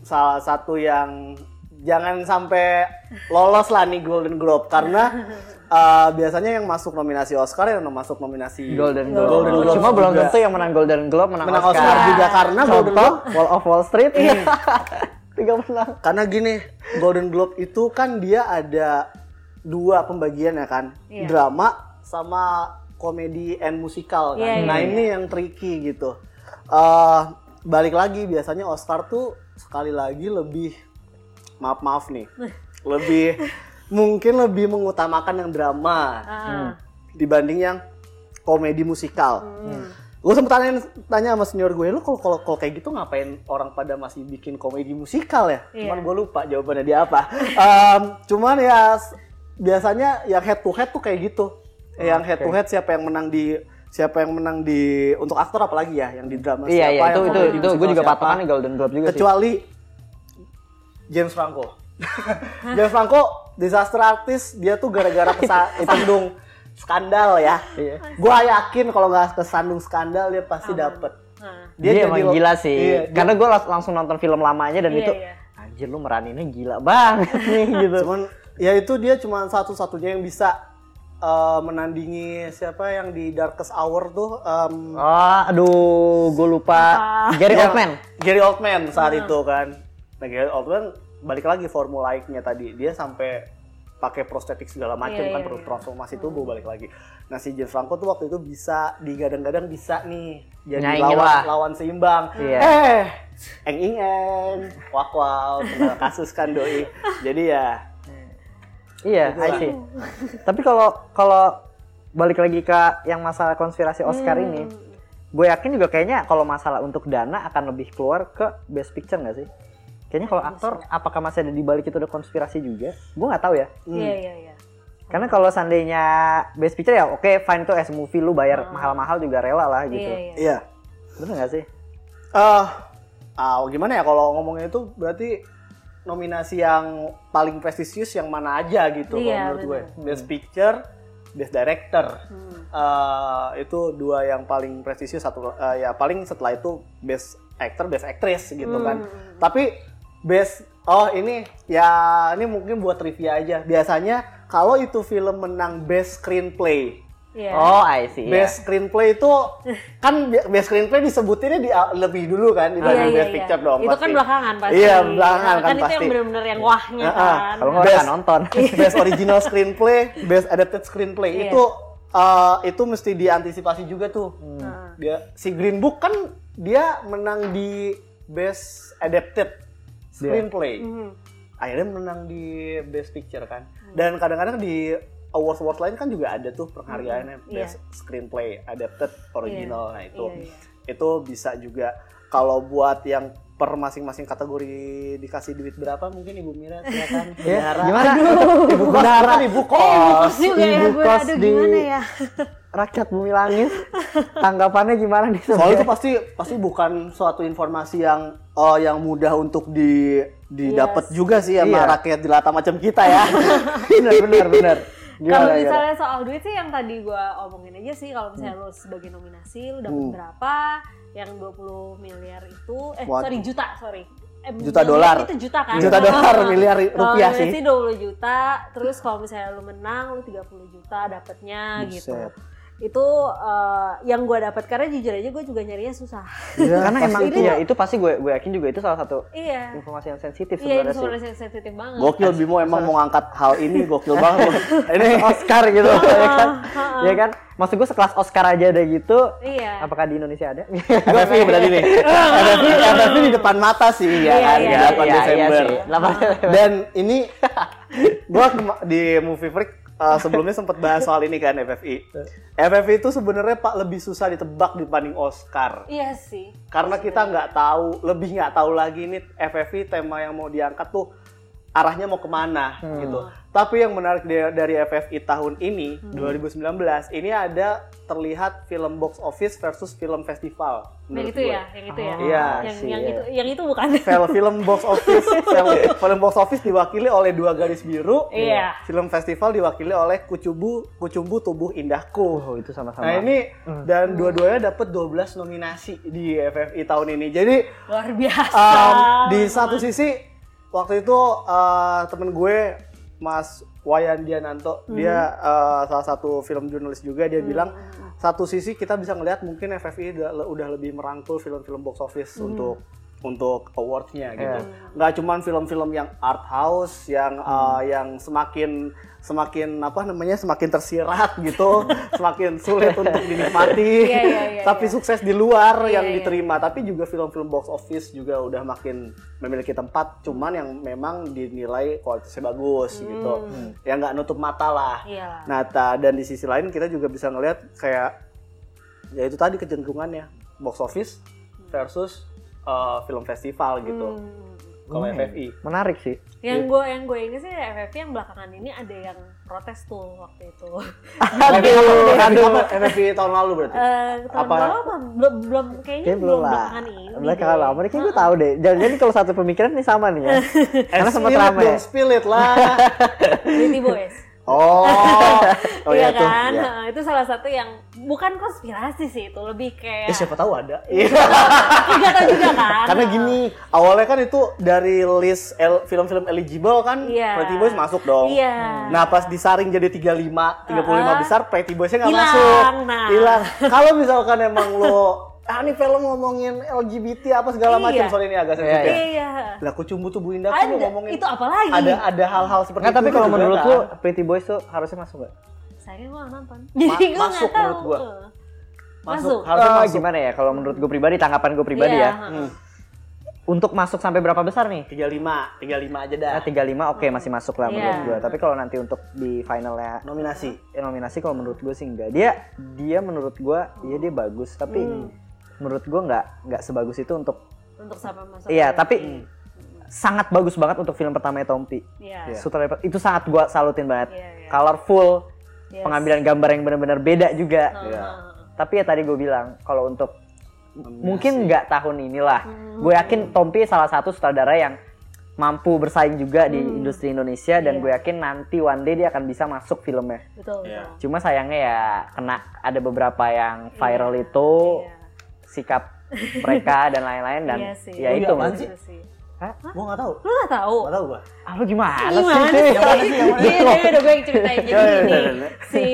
salah satu yang jangan sampai lolos lah nih Golden Globe karena eh, biasanya yang masuk nominasi Oscar yang masuk nominasi Golden Globe. Golden Globe Cuma belum tentu yang menang Golden Globe menang, menang Oscar. Oscar juga karena Golden Contoh Globe Wall of Wall Street. Tiga menang. karena gini Golden Globe itu kan dia ada dua pembagian ya kan Iya. drama sama komedi and musikal kan Iya, iya, nah iya. ini yang tricky gitu Eh balik lagi biasanya Oscar tuh sekali lagi lebih maaf maaf nih lebih mungkin lebih mengutamakan yang drama Ah. dibanding yang komedi musikal Hmm. Gue sempet tanya, tanya sama senior gue, lu kalau kalau kayak gitu ngapain orang pada masih bikin komedi musikal ya? Iya. Cuman gue lupa jawabannya dia apa. Em, cuman ya biasanya yang head to head tuh kayak gitu. Yang head to head siapa yang menang di siapa yang menang di untuk aktor apalagi ya yang di drama Iya siapa iya itu yang itu itu gue juga patokannya Golden Globe juga sih. kecuali James Franco. James Franco disaster artist dia tuh gara-gara kesa- kesandung skandal ya. Iya. Gua yakin kalau nggak kesandung skandal dia pasti Aman. dapet. Nah, Dia, jadi emang gila sih. Iya, dia- Karena gue langsung nonton film lamanya dan Iya, itu iya. anjir lu meraninnya gila banget nih gitu. Cuman ya itu dia cuma satu-satunya yang bisa eh, menandingi siapa yang di Darkest Hour tuh em, Oh, aduh, gue lupa. Gary yang- Oldman. Gary Oldman saat itu kan. Nah Gary Oldman balik lagi formulaiknya tadi dia sampai pakai prostetik segala macam Iya, kan iya, terus iya. transformasi tubuh balik lagi. Nah si James Franco tuh waktu itu bisa digadang-gadang bisa nih jadi Nyaingin lawan lah. lawan seimbang. Iya. Eh eng ing eng wak wow kasus kan doi. Jadi ya Iya, I see. Tapi kalau kalau balik lagi ke yang masalah konspirasi Oscar Hmm. ini, gue yakin juga kayaknya kalau masalah untuk dana akan lebih keluar ke Best Picture nggak sih? Kayaknya kalau aktor, apakah masih ada di balik itu ada konspirasi juga? Gue nggak tahu ya. Iya iya iya. Karena kalau seandainya Best Picture ya oke fine tuh as movie lu bayar mahal-mahal juga rela lah gitu. Iya iya. iya. Bener nggak sih? Eh, ah, gimana ya kalau ngomongnya itu berarti nominasi yang paling prestisius yang mana aja gitu kalau Iya, menurut gue. benar. Best Picture, Best Director. Hmm. Eh, itu dua yang paling prestisius satu eh, ya paling setelah itu Best Actor, Best Actress gitu kan. Hmm. Tapi Best Oh ini ya ini mungkin buat trivia aja. Biasanya kalau itu film menang Best Screenplay, Iya. Oh, I see. iya. Best Screenplay itu kan Best Screenplay disebutinnya di lebih dulu kan dibanding Iya, iya, Best iya. Picture dong Itu kan pasti. belakangan pasti. Iya, belakangan Nah, kan itu yang pasti. benar-benar yang wahnya Heeh. kan. Kalau nggak nonton. Best Original Screenplay, Best Adapted Screenplay Iya. itu eh, itu mesti diantisipasi juga tuh. Heeh. Dia si Green Book kan dia menang di Best Adapted Screenplay. Mhm. Akhirnya menang di Best Picture kan. Dan kadang-kadang di awards awards lain kan juga ada tuh penghargaannya Iya. Best Screenplay, Adapted, Original. Nah itu Iya, iya. itu bisa juga kalau buat yang per masing-masing kategori dikasih duit berapa mungkin Ibu Mira silakan. Ya, gimana? Ibu kos kan Ibu kos. Juga ya Ibu gue, kos aduh di- gimana ya. Rakyat Bumi Langit. Tanggapannya gimana nih? Soalnya itu pasti pasti bukan suatu informasi yang oh yang mudah untuk di didapat Yes. juga sih sama Iya. rakyat jelata macam kita ya. bener bener bener. Gimana, Kalau gimana? misalnya soal duit sih yang tadi gue omongin aja sih kalau misalnya Hmm. lo sebagai nominasi lo dapat Hmm. berapa? Yang 20 miliar itu eh Waduh. sorry juta, sorry. Eh, Juta dolar. Itu juta kan? Juta dolar, miliar rupiah sih. 20 juta, terus kalau misalnya lo menang lo 30 juta dapatnya gitu. Itu eh, yang gue dapat karena jujur aja gue juga nyarinya susah. Iya, Karena pasti emang itu itu ya itu pasti gue gue yakin juga itu salah satu iya. informasi yang sensitif Iya, sebenarnya itu sih. sebenarnya sensitif banget. Gokil Bimo emang mau ngangkat hal ini gokil banget. Ini Oscar gitu ya kan? Ya kan? Maksud gue sekelas Oscar aja ada gitu. Iya. Apakah di Indonesia ada? FFI berarti nih. FFI, FFI di depan mata sih Iya, ya kan iya, di 8 iya, iya Desember. sih. 8 Desember. Dan ini kema- di Movie Freak uh, sebelumnya sempat bahas soal ini kan FFI. FFI itu sebenarnya Pak lebih susah ditebak dibanding Oscar. Iya sih. Karena kita nggak tahu, lebih nggak tahu lagi nih FFI tema yang mau diangkat tuh arahnya mau ke mana Hmm. gitu. Tapi yang menarik dari, FFI tahun ini Hmm. 2019 ini ada terlihat film box office versus film festival. Yang itu gue. ya, yang itu ya. Iya yang sih, yang iya. itu yang itu bukan. Film film box office film, film box office diwakili oleh dua garis biru. Iya. Film festival diwakili oleh Kucubu Kucumbu Tubuh Indahku. Oh, itu sama-sama. Nah ini dan dua-duanya dapat 12 nominasi di FFI tahun ini. Jadi Luar biasa. um, di satu sisi waktu itu uh, temen gue Mas Wayan Diananto dia uh, salah satu film jurnalis juga dia bilang satu sisi kita bisa ngelihat mungkin FFI udah, udah lebih merangkul film-film box office untuk untuk awardnya gitu. Nggak cuman film-film yang art house yang uh, yang semakin semakin apa namanya semakin tersirat gitu semakin sulit untuk dinikmati Iya, iya, iya, tapi iya. sukses di luar Iya, yang iya. diterima tapi juga film-film box office juga udah makin memiliki tempat cuman yang memang dinilai kualitasnya bagus gitu ya nggak nutup mata lah Hmm. Iya. nah ta- dan di sisi lain kita juga bisa ngelihat kayak ya itu tadi kecenderungannya box office versus uh, film festival gitu Hmm. Kalau Hmm. FFI. Menarik sih. Yang gue yang gue ingat sih FFP yang belakangan ini ada yang protes tuh waktu itu. Aduh, aduh. Apa FFI tahun lalu berarti? Eh, tahun Apa? lalu apa? belum belum kayaknya Kayaknya belum belum lah. belakangan ini. Belakangan lama. Kayaknya gue tahu deh. Jadi kalau satu pemikiran nih sama nih ya. Karena Eh, sempat spill it rame. dong, spill it lah. Pretty Boys. Oh, oh iya ya tuh. kan? Ya. Heeh, itu salah satu yang bukan konspirasi sih itu lebih kayak Ya siapa tahu ada. Gak tau juga kan. Karena gini, awalnya kan itu dari list el- film-film eligible kan Iya. Pretty Boys masuk dong. Iya. Nah, pas disaring jadi 35, 35 Uh-uh. besar, Pretty Boys-nya nggak Hilang, masuk. nah. Hilang. Kalau misalkan emang lo ah ini film ngomongin LGBT apa segala Iya. macam, sorry ini agak sensitif. Iya, Iya. Lah kucumbu tuh Bu Indah tuh Ada. ngomongin Itu apa lagi? ada ada hal-hal seperti Nggak, tapi itu kalau juga menurut kan. lu Pretty Boys tuh harusnya masuk gak? Gue gak nonton. Jadi gue masuk gak tahu. menurut gua. Eh. masuk, masuk. harusnya masuk. gimana ya kalau menurut gue pribadi tanggapan gue pribadi Iya, ya heeh. Hmm, untuk masuk sampai berapa besar nih 35, 35 aja dah. Nah, 35 oke masih masuk lah Iya. menurut gue tapi kalau nanti untuk di finalnya Nominasi. ya, nominasi kalau menurut gue sih enggak dia dia menurut gue ya dia bagus tapi Hmm. Menurut gue nggak nggak sebagus itu untuk Untuk sampai masuk. iya tapi Hmm. sangat bagus banget untuk film pertamanya Tompi Iya. Sutradara itu sangat gue salutin banget Iya, iya. colorful Yes. pengambilan gambar yang benar-benar beda juga Heeh, Iya. tapi ya tadi gue bilang kalau untuk mungkin nggak tahun inilah Hmm. gue yakin Tompi salah satu sutradara yang mampu bersaing juga di industri Indonesia dan Iya. gue yakin nanti one day dia akan bisa masuk filmnya Betul, Iya. betul. cuma sayangnya ya kena ada beberapa yang viral itu Iya. Sikap mereka dan lain-lain dan Iya sih. ya itu mas sih? Sih. Gua nggak tahu. Lu gak tahu? Nggak tahu gua. ah lu gimana, Gimana sih sih? Yang mana sih? Yang mana? Iya, iya, udah gue yang ceritain. Jadi gini, iya. si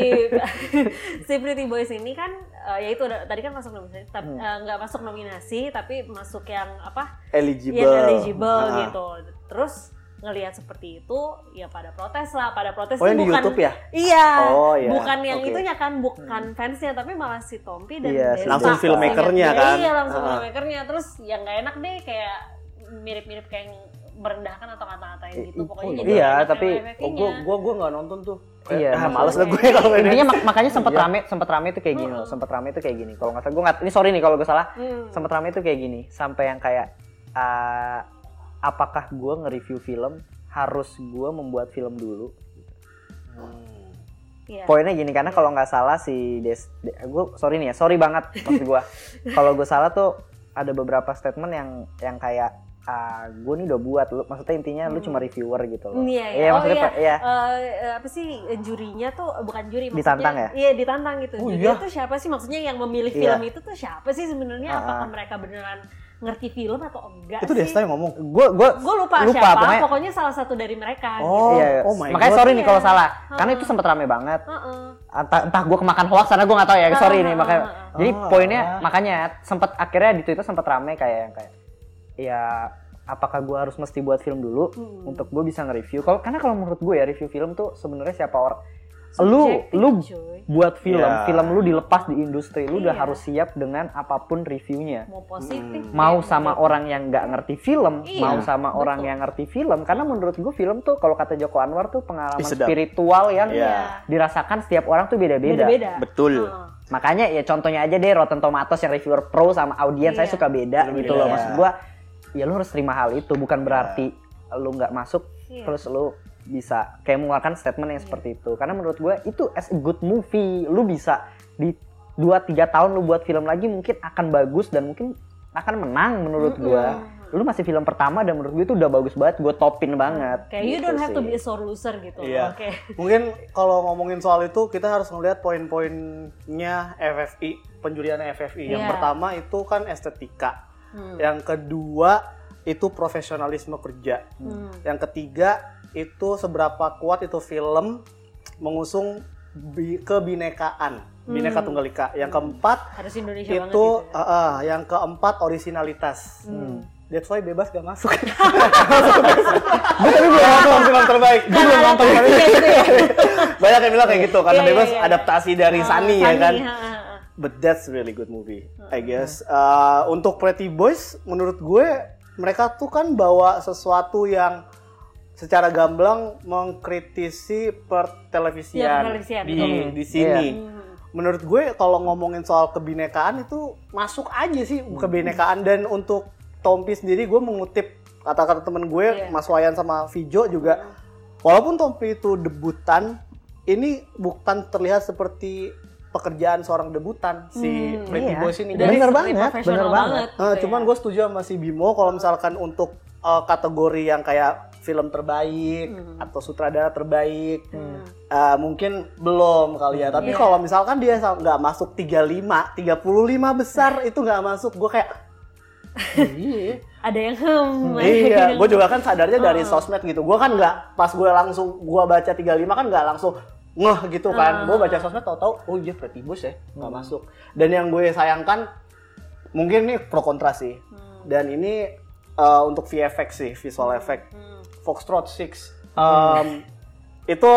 si Pretty Boys ini kan eh, ya itu tadi kan masuk nominasi, tapi Hmm. eh, nggak masuk nominasi, tapi masuk yang apa? Eligible. Yang eligible Ah. gitu. Terus ngelihat seperti itu, ya pada protes lah, pada protes Oh, yang di bukan YouTube ya? Iya. Oh, iya. Bukan yang Oke. itunya kan, bukan fansnya, tapi malah si Tompi dan Iya, Desa. langsung filmmakernya Iya, kan? Iya, langsung Ah. filmmakernya. Terus yang nggak enak deh kayak mirip-mirip kayak yang merendahkan atau ngata-ngatain gitu. Pokoknya jadi iya, tapi- Oh, gua gua gua nggak nonton tuh. Iya, ah, males lah gue kalau ini. intinya mak- makanya sempat Iya. rame sempat rame itu kayak gini loh sempat rame itu kayak gini kalau nggak salah gue nggak ini sorry nih kalau gue salah Hmm. sempat rame itu kayak gini sampai yang kayak ah, apakah gue nge-review film harus gue membuat film dulu Iya. poinnya gini karena kalau nggak salah si Des, gue sorry nih ya sorry banget maksud gue kalau gue salah tuh ada beberapa statement yang yang kayak ah gue nih udah buat lu maksudnya intinya lu cuma reviewer gitu loh Iya, iya. Iya, oh maksudnya iya. Pak, iya. Eh, eh, apa sih jurinya tuh bukan juri maksudnya. Ditantang ya? Iya, ditantang gitu. Oh, Jurinya iya? tuh siapa sih maksudnya yang memilih Iya. film itu tuh siapa sih sebenarnya? Ah, Apakah ah. mereka beneran ngerti film atau enggak Itu sih? Desta yang ngomong. gue gue Gue lupa, lupa siapa, pokoknya pokoknya salah satu dari mereka. Oh, gitu. iya, oh my makanya God. sorry nih kalau Iya. salah karena itu sempat rame banget Heeh. entah, entah gue kemakan hoax karena gue nggak tahu ya sorry nih makanya jadi Ah. poinnya makanya sempat akhirnya di twitter sempat rame kayak yang kayak ya apakah gue harus mesti buat film dulu Hmm. untuk gue bisa nge-review kalau karena kalau menurut gue ya review film tuh sebenarnya siapa orang lu lu cuy. Buat film Iya. film lu dilepas di industri lu udah Iya. harus siap dengan apa pun reviewnya mau positif mau ya, sama betul. orang yang nggak ngerti film, Iya, mau sama betul. orang yang ngerti film, karena menurut gue film tuh kalau kata Joko Anwar tuh pengalaman sedap. spiritual yang Iya. dirasakan setiap orang tuh beda-beda. Betul. Heeh. Makanya ya contohnya aja deh Rotten Tomatoes yang reviewer pro sama audiens saya Iya. suka beda Beda-beda. gitu loh. Iya. Maksud gue ya lu harus terima hal itu, bukan berarti lu nggak masuk Iya. terus lu bisa kayak mengeluarkan statement yang seperti itu. Karena menurut gue itu as a good movie, lu bisa di 2-3 tahun lu buat film lagi mungkin akan bagus dan mungkin akan menang menurut gue. Lu masih film pertama dan menurut gue itu udah bagus banget, gue topin banget. Kayak you Gitu don't have to sih. be a sore loser gitu. Iya. Oke. Mungkin kalau ngomongin soal itu kita harus ngelihat poin-poinnya FFI, penjurian FFI. Yang Iya. pertama itu kan estetika. Hmm. Yang kedua itu profesionalisme kerja. Hmm. Yang ketiga itu seberapa kuat itu film mengusung bi- kebinekaan, bineka Hmm. tunggal ika. Yang keempat Harus Indonesia banget itu gitu. ya. uh, uh, yang keempat originalitas. Hmm. That's why bebas gak masuk. Gue tapi belum nonton film terbaik. Gue belum nonton tapi banyak yang bilang kayak gitu karena Iya, iya, bebas iya. adaptasi dari Ah, Sunny ya kan. ha, ha, ha. But that's really good movie, I guess. Uh, untuk Pretty Boys, menurut gue mereka tuh kan bawa sesuatu yang secara gamblang mengkritisi pertelevisian pertelevisian, di betul. di sini. Hmm. Menurut gue kalau ngomongin soal kebinekaan itu masuk aja sih kebinekaan dan untuk Tompi sendiri gue mengutip kata-kata temen gue Iya. Mas Wayan sama Vijo juga walaupun Tompi itu debutan ini bukan terlihat seperti pekerjaan seorang debutan si Hmm, Pretty iya. Boys ini Bener Jadi, Dari banget, profesional bener banget. eh, gitu cuman ya. gue setuju sama si Bimo kalau misalkan untuk eh, kategori yang kayak film terbaik Hmm. atau sutradara terbaik Hmm. eh, mungkin belum kali ya tapi Iya. kalau misalkan dia nggak masuk 35 35 besar itu nggak masuk gue kayak iya ada yang hmm iya, gue juga kan sadarnya dari Oh. sosmed gitu. Gue kan nggak pas gue langsung gue baca 35 kan nggak langsung ngeh gitu kan. Oh. Gue baca sosmed tahu-tahu oh iya Pretty Boys ya nggak masuk. Dan yang gue sayangkan mungkin ini pro kontra sih. Dan ini eh, untuk VFX sih, visual effect. Hmm. Foxtrot 6 em, itu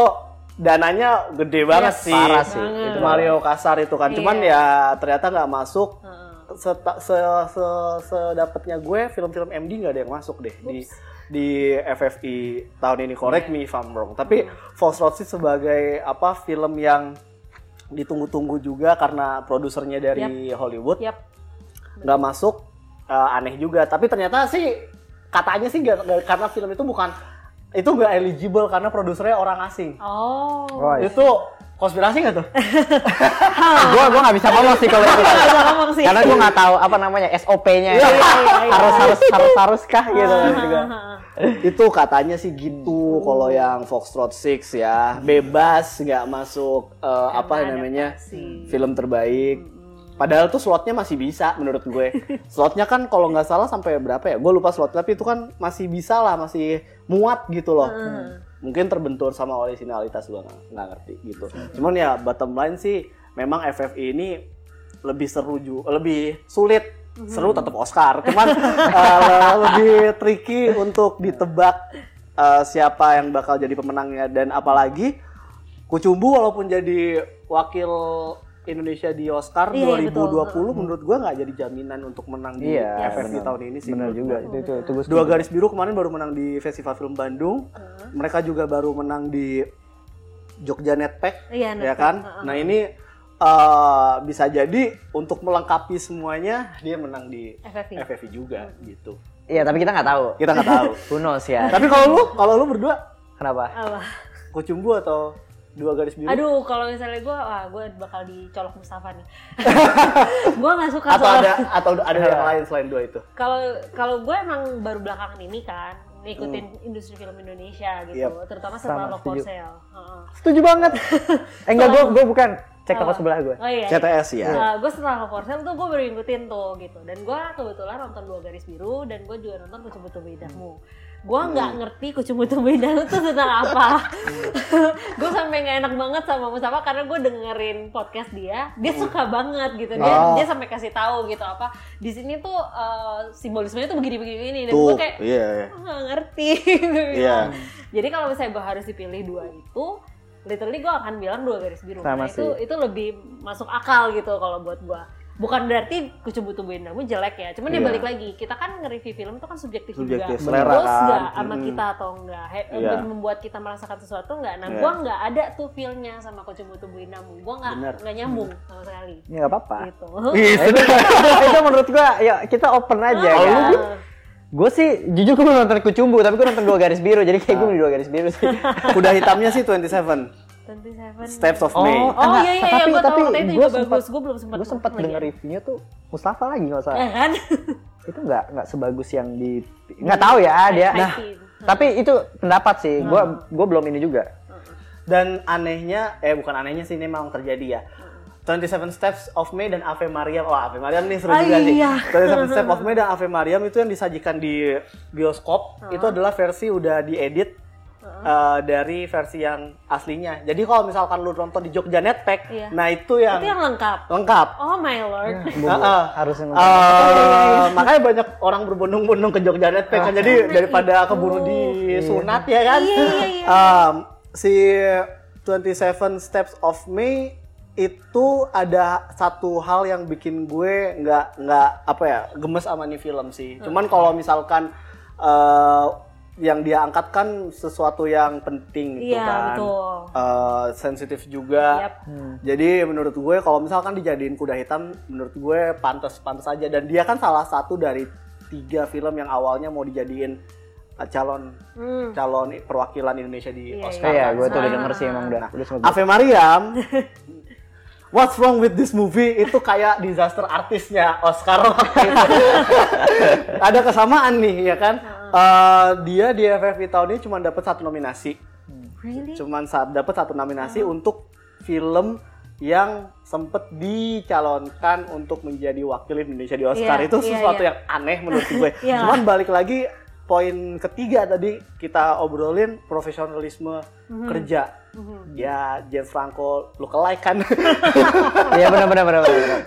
dananya gede banget Yes, sih. parah sih. Banget. Itu Mario Kasar itu kan. Cuman Iya. ya ternyata nggak masuk Heeh. seta- se, se, sedapatnya gue film-film MD nggak ada yang masuk deh di di FFI tahun ini correct me if I'm wrong tapi Fox Road sih sebagai apa film yang ditunggu-tunggu juga karena produsernya dari Hollywood Yap. nggak masuk eh, aneh juga tapi ternyata sih katanya sih nggak- nggak- karena film itu bukan itu nggak eligible karena produsernya orang asing Oh. Wah, itu konspirasi nggak tuh gue gue nggak bisa ngomong sih kalau itu. Karena gue nggak tahu apa namanya SOP-nya. Iya, iya, iya. harus harus harus haruskah gitu juga. itu katanya sih gitu kalau yang Foxtrot 6 ya bebas nggak masuk eh, apa namanya film terbaik padahal tuh slotnya masih bisa menurut gue. Slotnya kan kalau nggak salah sampai berapa ya? Gue lupa slot tapi itu kan masih bisa lah masih muat gitu loh. Mungkin terbentur sama originalitas gue nggak ngerti gitu. Cuman ya bottom line sih memang FFI ini lebih seru juga lebih sulit. Seru tetap Oscar cuman eh, lebih tricky untuk ditebak eh, siapa yang bakal jadi pemenangnya. Dan apalagi Kucumbu walaupun jadi wakil Indonesia di Oscar Iya, 2020 menurut gua nggak jadi jaminan untuk menang di Iya, FFI benar. tahun ini sih Bener menurut juga itu itu, itu gue Dua garis biru kemarin baru menang di Festival Film Bandung. Mereka juga baru menang di Jogja Netpack, Iya, ya Netpack, kan? heeh. Nah ini eh, bisa jadi untuk melengkapi semuanya dia menang di FFI. FFI juga gitu. Iya tapi kita nggak tahu. Kita nggak tahu. Who knows ya. Tapi kalau lu, kalau lu berdua, Kenapa? Apa? Kucumbu atau dua garis biru? Aduh, kalau misalnya gue, wah gue bakal dicolok Mustafa nih. gue nggak suka atau soal- ada atau ada yang lain selain dua itu? Kalau kalau gue emang baru belakangan ini kan ngikutin industri film Indonesia gitu, Yep. terutama setelah Sama, Love for setuju. Sale. Heeh. Setuju banget. eh enggak gue gue bukan cek toko Apa? sebelah gue. Oh iya. CTS ya. gue setelah Love for Sale tuh gue baru ngikutin tuh gitu dan gue kebetulan nonton dua garis biru dan gue juga nonton Kucing Butuh Bedahmu gue nggak ngerti Kucing Butuh Bedahmu tuh tentang apa. Gue sampai nggak enak banget sama Mustafa karena gue dengerin podcast dia. Dia suka banget gitu. Dia Oh. dia sampai kasih tahu gitu apa. Di sini tuh eh, simbolismenya tuh begini begini begini dan gue kayak iya, iya. "Ah, nggak ngerti. Iya. jadi kalau misalnya gue harus dipilih dua itu literally gue akan bilang dua garis biru. Sama Karena itu itu lebih masuk akal gitu kalau buat gue bukan berarti kucu butuh bendamu jelek ya cuman dia Iya. balik lagi kita kan nge-review film itu kan subjektif, Subjektif, juga selera kan. nggak sama kita atau enggak He- Iya. membuat kita merasakan sesuatu enggak nah Iya. gue nggak ada tuh feelnya sama kucu butuh bendamu gue nggak Bener. nggak nyambung sama sekali Ya nggak apa-apa. gitu itu, itu menurut gue ya kita open aja Oh, kan. iya. Gue sih jujur gue belum nonton Kucumbu tapi gue nonton dua garis biru jadi kayak gue di dua garis biru sih. Kuda hitamnya sih 27 27 Steps of Oh, May. Oh Enggak, iya iya iya tapi- gue tapi tahu katanya itu gua juga sempat- bagus gue belum sempat gue sempat denger reviewnya tuh Mustafa lagi nggak salah. Eh kan? itu nggak nggak sebagus yang di nggak tahu ya dia. Nah, tapi itu pendapat sih. Gue gue belum ini juga. Dan anehnya, eh bukan anehnya sih ini memang terjadi ya. 27 Steps of May dan Ave Mariam. Wah, Ave Mariam nih seru Ah, juga sih. iya. 27 Steps of May dan Ave Mariam itu yang disajikan di bioskop. Itu adalah versi udah diedit eh, dari versi yang aslinya. Jadi kalau misalkan lu nonton di Jogja Netpack, Iya. nah itu yang, Itu yang lengkap. lengkap. Oh my lord. Heeh. Harusnya Eh, makanya banyak orang berbondong-bondong ke Jogja Netpack kan. Jadi Karena daripada itu. keburu di sunat ya kan. Iya, iya, iya. Em, si 27 Steps of May itu ada satu hal yang bikin gue nggak nggak apa ya gemes sama nih film sih. Cuman kalau misalkan eh, yang dia angkat kan sesuatu yang penting gitu Iya, kan. betul. Eh, sensitif juga. Yap. Jadi menurut gue kalau misalkan dijadiin kuda hitam, menurut gue pantas-pantas aja. Dan dia kan salah satu dari tiga film yang awalnya mau dijadiin calon Hmm. calon perwakilan Indonesia di Iya, Oscar. Iya, kan. gue tuh udah Ah. denger sih emang udah. Nah, udah sempet Ave Mariam What's wrong with this movie itu kayak disaster artisnya Oscar waktu itu. Ada kesamaan nih ya kan. Eh, dia di FFI tahun ini cuma dapat satu nominasi. Really? Cuman saat dapat satu nominasi Hmm. untuk film yang sempet dicalonkan untuk menjadi wakil Indonesia di Oscar. Iya, itu iya, sesuatu iya. yang aneh menurut gue. Iya. Cuman balik lagi poin ketiga tadi kita obrolin profesionalisme kerja. Mhm. Ya James Franco lookalike kan. Iya benar benar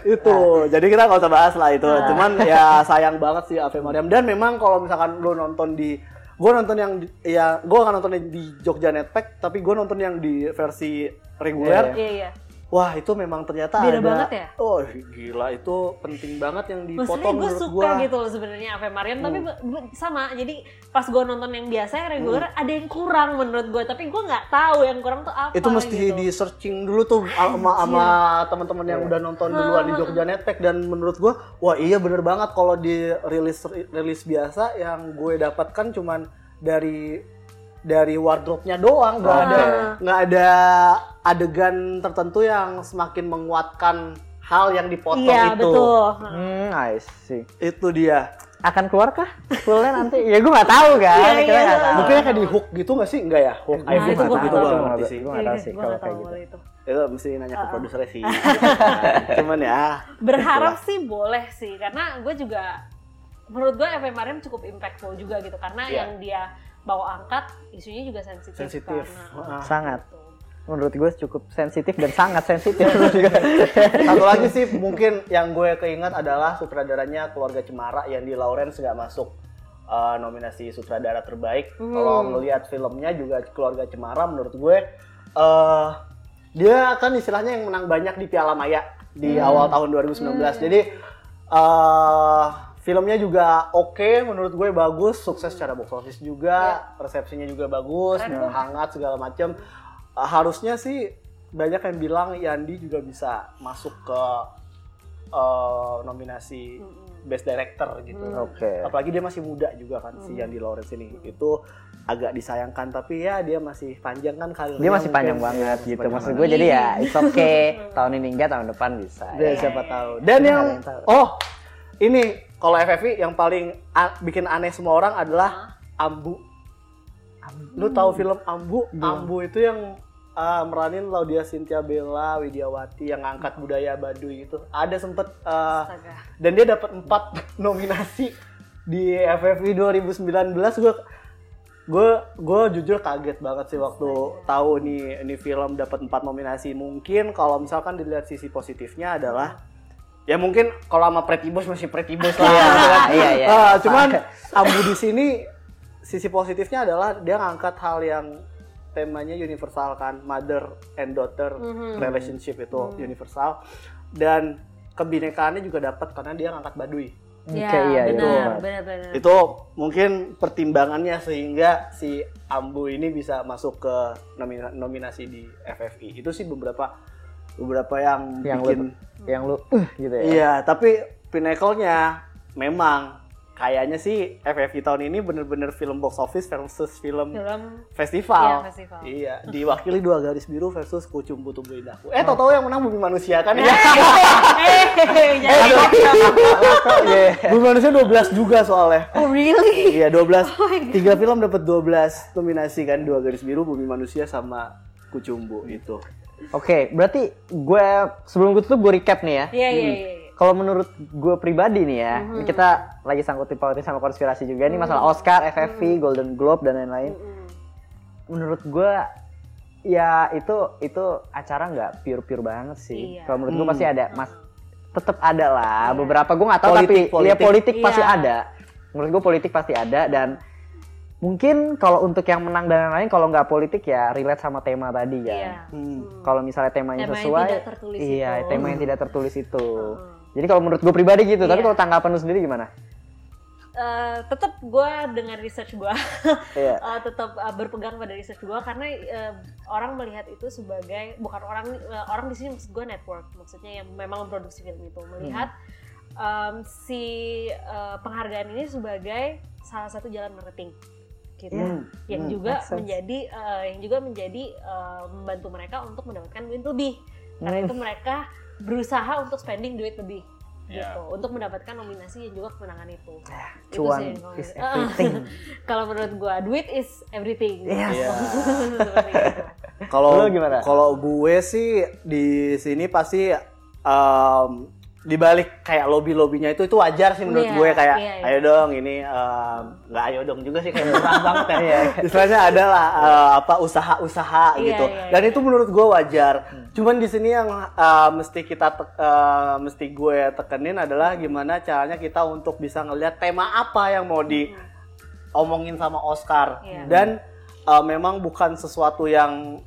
itu jadi kita nggak usah bahas lah itu Ah. cuman ya sayang banget sih Ave Mariam dan memang kalau misalkan lu nonton di gue nonton yang ya gue akan nonton di Jogja Netpack tapi gue nonton yang di versi reguler Iya, iya. Wah itu memang ternyata Beda ada banget ya? oh gila itu penting banget yang Maksudnya dipotong gue menurut suka gue gitu loh sebenarnya Ave Mariam tapi Hmm. be- sama jadi pas gue nonton yang biasa yang reguler ada yang kurang menurut gue tapi gue nggak tahu yang kurang tuh apa itu mesti gitu. di searching dulu tuh sama sama teman-teman yang udah nonton duluan di Jogja Netpack dan menurut gua wah iya bener banget kalau di rilis rilis biasa yang gue dapatkan cuman dari dari wardrobe-nya doang nggak ada nggak ada adegan tertentu yang semakin menguatkan hal yang dipotong iya itu betul Hmm, I see. itu dia Akan keluarkah fullnya nanti? Ya gue nggak tahu kan. Iya, Kita iya. tahu. mungkin kayak di hook gitu nggak sih enggak ya hook Nah, itu gua gitu nggak gua tahu. ngerti sih Gue nggak tahu sih Iya, kalau kayak gitu. itu itu mesti nanya ke produser sih cuman ya berharap sih boleh sih karena gue juga menurut gue Mariam cukup impactful juga gitu karena Iya. yang dia bawa angkat isunya juga sensitif Sensitif. karena- Heeh. Sangat. Gitu. Menurut gue cukup sensitif dan sangat sensitif. Satu lagi sih mungkin yang gue keinget adalah sutradaranya keluarga Cemara yang di Lawrence nggak masuk uh, nominasi sutradara terbaik. Hmm. Kalau ngelihat filmnya juga keluarga Cemara menurut gue uh, dia kan istilahnya yang menang banyak di Piala Maya di awal tahun 2019. Jadi uh, filmnya juga oke menurut gue bagus, sukses secara box office juga, resepsinya juga bagus, Keren. hangat segala macam. Uh, harusnya sih banyak yang bilang Yandi juga bisa masuk ke uh, nominasi Best Director gitu. Oke. Apalagi dia masih muda juga kan si Yandi Lawrence ini. Itu agak disayangkan tapi ya dia masih panjang kan karirnya. Dia masih mungkin. panjang banget Iya, masih gitu. panjang Maksud gue jadi ya it's okay. tahun ini enggak, tahun depan bisa. Dan Ya. siapa tahu. Dan yang yang tahu. oh ini kalau FFI yang paling bikin aneh semua orang adalah Ambu. Lu tahu film Ambu? Ambu itu yang uh, meranin Laudia Cynthia Bella, Widiawati yang ngangkat budaya Baduy itu. Ada sempet uh, Astaga. dan dia dapat empat nominasi di FFI 2019 gue gue gue jujur kaget banget sih waktu tahu nih ini film dapat empat nominasi. Mungkin kalau misalkan dilihat sisi positifnya adalah ya mungkin kalau sama Pretibus masih Pretibus lah Iya, gitu kan. iya, iya. Ah, cuman Ambu di sini sisi positifnya adalah dia ngangkat hal yang temanya universal kan mother and daughter relationship itu universal dan kebinekaannya juga dapat karena dia ngangkat Baduy Ya, Oke, iya, iya. benar, benar, benar. itu mungkin pertimbangannya sehingga si Ambu ini bisa masuk ke nomina- nominasi di FFI itu sih beberapa beberapa yang, Yang bikin lu yang lu uh, gitu ya. iya tapi pinnacle-nya memang kayaknya sih FFI tahun ini bener-bener film box office versus film Film festival. Iya, festival. Iya, diwakili dua garis biru versus Kucumbu Tumbuh Indahku. Eh, tau-tau yang menang Bumi Manusia kan ya? eh, jangan Iya. Bumi Manusia 12 juga soalnya. Oh really? Iya, 12. Oh my God. Tiga film dapat 12 nominasi kan, dua garis biru, Bumi Manusia sama Kucumbu itu. Oke, berarti gue sebelum gue tutup gue recap nih ya. Iya, iya, iya. iya. Kalau menurut gue pribadi nih ya, ini kita lagi sangkut pautin sama konspirasi juga nih masalah Oscar, FFI, Golden Globe dan lain-lain. Menurut gue ya itu itu acara nggak pure-pure banget sih. Iya. Kalau menurut gue pasti ada, mas tetap ada lah. Beberapa gue nggak tahu Politik, tapi politik. ya politik pasti Iya. ada. Menurut gue politik pasti ada dan mungkin kalau untuk yang menang dan lain-lain kalau nggak politik ya relate sama tema tadi kan. Iya. Hmm. Kalau misalnya temanya Tema yang sesuai, tidak tertulis iya itu. tema yang tidak tertulis itu. Jadi kalau menurut gue pribadi gitu, tapi Iya. kalau tanggapan lu sendiri gimana? Eh, tetap gue dengan research gue Iya. tetap eh, berpegang pada research gue karena eh, orang melihat itu sebagai bukan orang eh, orang di sini maksud gue network maksudnya yang memang memproduksi film itu melihat em, si eh, penghargaan ini sebagai salah satu jalan marketing gitu. Hmm. Yang Hmm, juga menjadi eh, yang juga menjadi eh, membantu mereka untuk mendapatkan duit lebih. Karena Hmm. itu mereka berusaha untuk spending duit lebih Ya. gitu untuk mendapatkan nominasi dan juga kemenangan itu. Itu Cuan sih yang is kalau- everything. Kalau menurut gua duit is everything. Yes. Iya. Seperti itu. Kalau Lu gimana? Kalau gue sih di sini pasti em, di balik kayak lobby lobbynya itu itu wajar sih menurut Iya, gue kayak iya, iya. ayo dong ini em, nggak ayo dong juga sih kayak murah banget ya. Iya. Istilahnya adalah eh, apa usaha-usaha Iya, gitu. iya, Dan iya. itu menurut gue wajar. Cuman di sini yang eh, mesti kita tek- eh, mesti gue tekenin adalah gimana caranya kita untuk bisa ngelihat tema apa yang mau diomongin sama Oscar Iya. dan eh, memang bukan sesuatu yang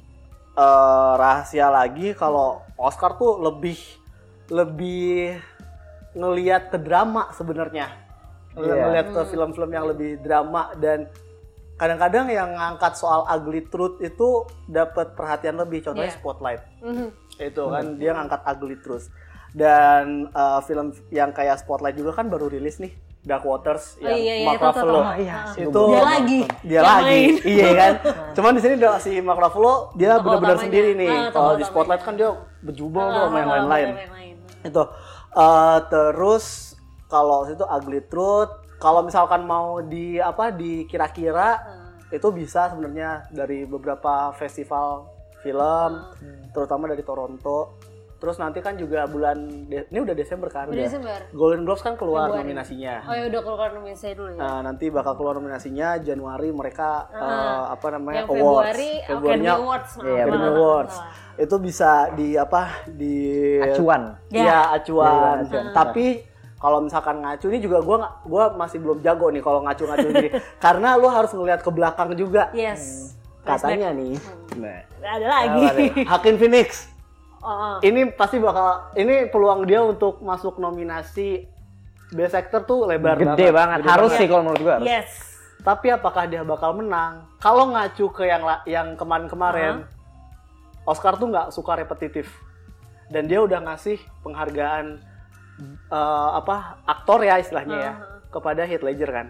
eh, rahasia lagi kalau Oscar tuh lebih lebih ngelihat ke drama sebenarnya Iya. ngelihat ke film-film yang lebih drama dan kadang-kadang yang ngangkat soal ugly truth itu dapat perhatian lebih contohnya Iya. Spotlight Mhm. itu kan dia ngangkat ugly truth dan eh, film yang kayak Spotlight juga kan baru rilis nih Dark Waters Oh yang iya iya Mark Ruffalo. tuh. iya, Ah. itu dia lagi. dia Yang lagi main. iya kan cuman di sini si Mark Ruffalo dia benar-benar sendiri nih Ah, kalau di. Spotlight kan dia bejubel tuh sama yang Ah, lain-lain. Itu Eh, terus kalau itu ugly truth kalau misalkan mau di apa dikira-kira Ah. itu bisa sebenarnya dari beberapa festival film terutama dari Toronto terus nanti kan juga bulan De- ini udah Desember kan Udah Desember. Golden Globes kan keluar Februari. nominasinya Oh ya udah keluar nominasi dulu ya. Nah, nanti bakal keluar nominasinya Januari mereka eh, apa namanya yang awards Februari Academy Februarinya Awards. Academy maaf, Awards salah. Itu bisa di apa di Acuan. Ya. ya acuan acuan. tapi kalau misalkan ngacu ini juga gua nggak- gua masih belum jago nih kalau ngacu-ngacu gini karena lu harus ngelihat ke belakang juga Yes. katanya nih Hmm. nah, Ada lagi. Hakim Phoenix Oh, oh. ini pasti bakal ini peluang dia untuk masuk nominasi Best Actor tuh lebar Gede banget. Gede Harus banget. sih kalau menurut gua. harus. Yes. Tapi apakah dia bakal menang? Kalau ngacu ke yang yang kemarin-kemarin, Oscar tuh nggak suka repetitif. Dan dia udah ngasih penghargaan eh, apa aktor ya istilahnya ya kepada Heath Ledger kan,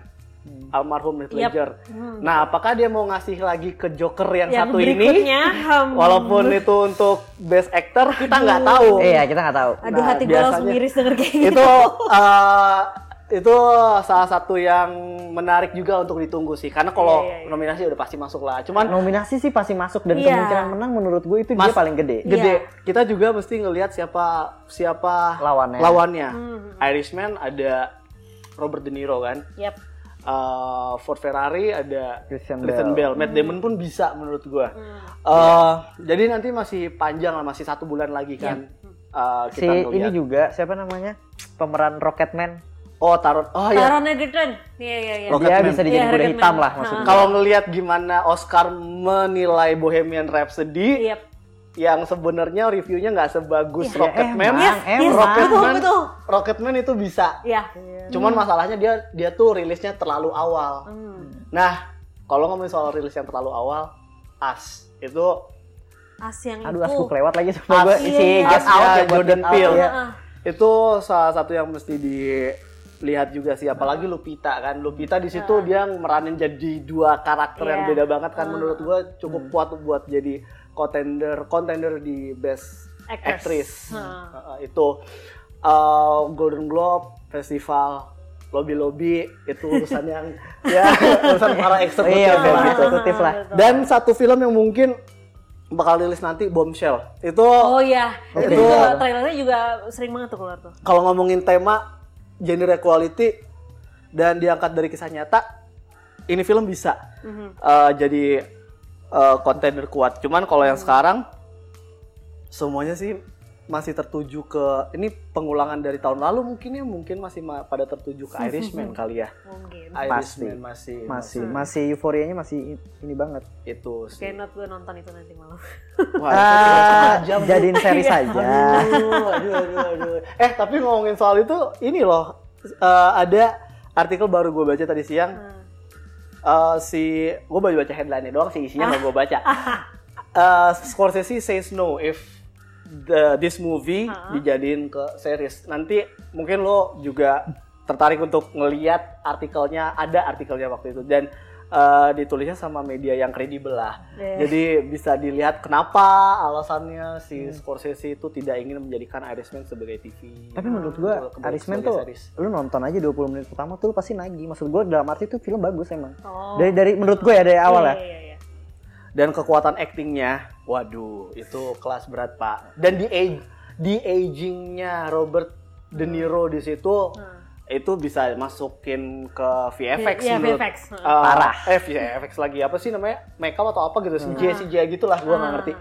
almarhum Heath. Ledger. Nah, apakah dia mau ngasih lagi ke Joker yang, Yang satu ini? berikutnya, hmm. Walaupun itu untuk Best Actor kita nggak tahu. Iya, kita nggak tahu. Aduh Nah, hati gue langsung miris denger kayak gitu. itu eh, itu salah satu yang menarik juga untuk ditunggu sih karena kalau Iya, iya, iya. nominasi udah pasti masuk lah cuman Nominasi sih pasti masuk dan Iya. kemungkinan menang menurut gue itu Mas- dia paling gede. gede Iya. kita juga mesti ngelihat siapa siapa Lawannya. lawannya Hmm. Irishman ada Robert De Niro kan Yap. Eh, Ford Ferrari ada Christian Christian Bale. Bale Matt Damon pun bisa menurut gua Hmm. Eh, jadi nanti masih panjang lah masih satu bulan lagi kan Eh, Si kita ini ngeliat. juga siapa namanya? Pemeran Rocketman. Oh taruh oh ya Taron Egerton. Iya iya iya. Rocketman. Dia bisa dijadi Iya, kuda Rocketman. hitam lah maksudnya. Kalau ngelihat gimana Oscar menilai Bohemian Rhapsody Yap. yang sebenarnya reviewnya nggak sebagus Ya, Rocketman, emang, Yes, emang. Rocketman, betul, betul. Rocketman itu bisa. Iya. Cuman masalahnya dia dia tuh rilisnya terlalu awal. Hmm. Nah, kalau ngomongin soal rilis yang terlalu awal, As itu As yang Aduh, itu. aku kelewat lagi sama gue. As- Si iya. Get Out ya, buat Jordan Peele. ya. Heeh. itu salah satu yang mesti dilihat juga sih apalagi Lupita kan Lupita di situ dia meranin jadi dua karakter yang Iya. beda banget kan menurut gua cukup kuat buat jadi contender contender di best Actress. actress Heeh. Uh, itu uh, Golden Globe festival lobby lobby itu urusan yang ya urusan para eksekutif Iya, lah. eksekutif lah. dan satu film yang mungkin bakal rilis nanti Bombshell itu Oh iya. Itu Itu- trailernya juga sering banget tuh keluar tuh. kalau ngomongin tema gender equality dan diangkat dari kisah nyata, ini film bisa Mhm. uh, jadi uh, kontender kuat. Cuman kalau yang sekarang semuanya sih masih tertuju ke ini pengulangan dari tahun lalu mungkin ya mungkin masih ma- pada tertuju ke Irishman kali ya. Mungkin. Irishman masih Masih, masih euforianya masih ini banget. itu sih. Kayak not gue nonton itu nanti malam. Wah, itu tinggal Ah, jam. jadiin seri saja. Aduh, aduh, aduh, aduh. Eh tapi ngomongin soal itu, ini loh eh, ada artikel baru gue baca tadi siang. Hmm. Eh, si gue baru baca headline doang, si isinya nggak gue baca. Eh, Scorsese says no if the, this movie dijadiin ke series. Nanti mungkin lo juga tertarik untuk ngeliat artikelnya, ada artikelnya waktu itu dan eh, ditulisnya sama media yang kredibel lah. Iya. Jadi bisa dilihat kenapa alasannya si Hmm. Scorsese itu tidak ingin menjadikan Irishman sebagai TV. Tapi menurut gua Irishman tuh series. lu nonton aja 20 menit pertama tuh lu pasti nagih. Maksud gua dalam arti itu film bagus emang. Oh. Dari dari menurut gue ya dari awal Iya, ya. iya, iya. dan kekuatan actingnya, waduh itu kelas berat pak. Dan di age, di agingnya Robert De Niro di situ Hmm. itu bisa masukin ke VFX Iya, menurut- VFX. Eh, Parah. Eh VFX lagi apa sih namanya? Makeup atau apa gitu? CGI CGI gitulah gua nggak Ah. ngerti.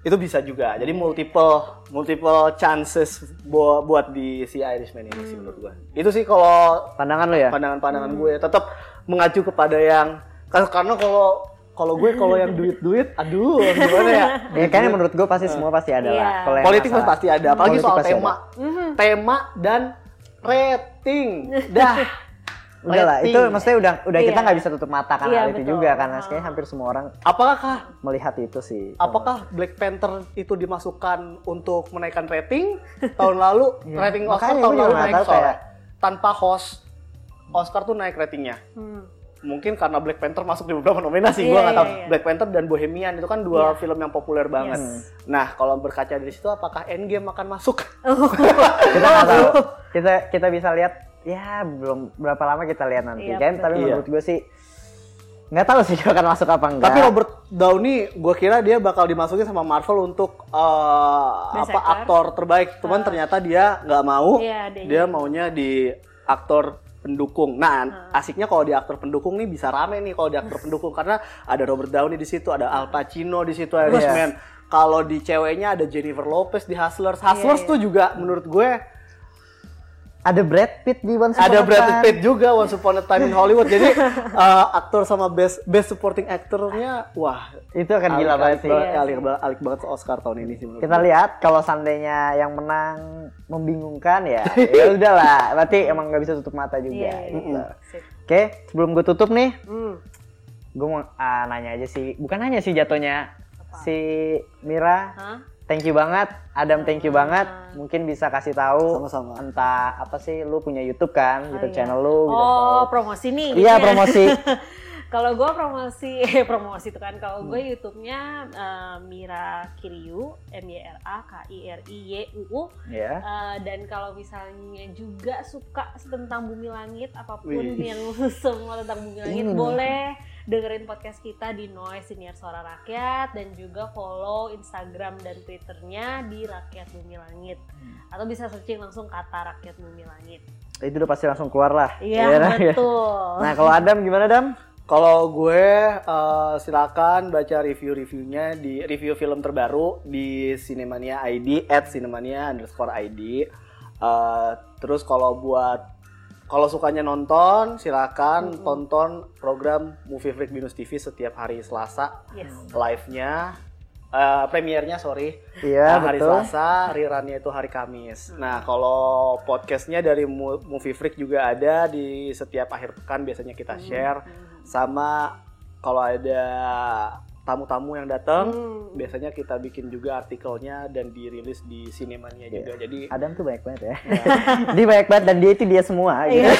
Itu bisa juga. Jadi multiple multiple chances buat buat di si Irishman ini sih menurut gua. Itu sih kalau Pandangan lu ya? pandangan-pandangan gue tetap mengacu kepada yang karena kalau kalau gue kalau yang duit-duit aduh gimana ya Ya kayaknya menurut gue pasti semua pasti ada lah. Yang politik masalah- pasti ada apalagi Politik soal pasti tema Mhm. tema dan rating dah Udah lah, itu maksudnya udah udah kita Iya. nggak bisa tutup mata kan Iya, hal itu betul. juga karena kayaknya hampir semua orang apakah melihat itu sih. apakah Black Panther itu dimasukkan untuk menaikkan rating tahun lalu Iya. rating Makanya Oscar gue tahun lalu naik soalnya kayak- tanpa host Oscar tuh naik ratingnya Hmm. Mungkin karena Black Panther masuk di beberapa nominasi Iya, gua nggak tahu iya, iya. Black Panther dan Bohemian itu kan dua Iya. film yang populer banget Yes. nah kalau berkaca dari situ apakah Endgame akan masuk kita nggak tahu. Kita kita bisa lihat ya belum berapa lama kita lihat nanti Iya, kan. betul. Tapi Iya. menurut gue sih nggak tahu sih akan masuk apa enggak. tapi Robert Downey gue kira dia bakal dimasukin sama Marvel untuk Best apa actor. aktor terbaik cuman ternyata dia nggak mau Iya, dia- dia maunya di aktor pendukung. Nah, asiknya kalau di aktor pendukung nih bisa rame nih kalau di aktor pendukung karena ada Robert Downey di situ, ada Al Pacino di situ, Irishman. Kalau di ceweknya ada Jennifer Lopez di Hustlers. Hustlers iya. tuh juga menurut gue ada Brad Pitt di Once Upon ada a Brad Time. Pitt juga Once Upon a Time in Hollywood. Jadi eh, aktor sama best best supporting actornya wah Itu akan gila banget sih. banget, alik, banget- alik banget Oscar tahun ini sih menurut Kita gue. lihat kalau seandainya yang menang membingungkan ya, ya udahlah. Berarti emang nggak bisa tutup mata juga. Iya, iya, gitu. Oke, sebelum gue tutup nih, Hmm. gue mau ah, nanya aja sih, bukan nanya sih jatuhnya. Si Mira, Hah? Thank you banget. Adam, thank you banget. Mungkin bisa kasih tahu Sama-sama. entah apa sih lu punya YouTube kan, YouTube iya. channel lu. bisa Oh, promosi nih. Iya, gitu ya. promosi. Kalau gue promosi, eh promosi itu kan. Kalau gue Hmm. YouTube-nya eh, Mira Kiriu, M Y R A K I R I Y U U. ya. Eh, dan kalau misalnya juga suka tentang bumi langit apa pun Wih. yang semua tentang bumi langit nih. boleh dengerin podcast kita di Noise Senior Suara Rakyat dan juga follow Instagram dan Twitternya di Rakyat Bumi Langit atau bisa searching langsung kata Rakyat Bumi Langit. Itu udah pasti langsung keluar lah. Iya Ya, ya. betul. Nah, kalau Adam gimana, Dam? Kalau gue eh, silakan baca review-reviewnya di review film terbaru di Cinemania ID at Cinemania underscore ID. Eh, terus kalau buat kalau sukanya nonton silakan tonton program Movie Freak Binus TV setiap hari Selasa Yes. live-nya eh, premiernya sorry Iya, Nah, hari betul. Selasa, rerunnya itu hari Kamis. Nah, kalau podcastnya dari Mo- Movie Freak juga ada di setiap akhir pekan biasanya kita share. Sama kalau ada tamu-tamu yang datang, Hmm. biasanya kita bikin juga artikelnya dan dirilis di Cinemania Iya. juga. Jadi Adam tuh banyak banget ya. dia banyak banget dan dia itu dia semua. gitu. Iya.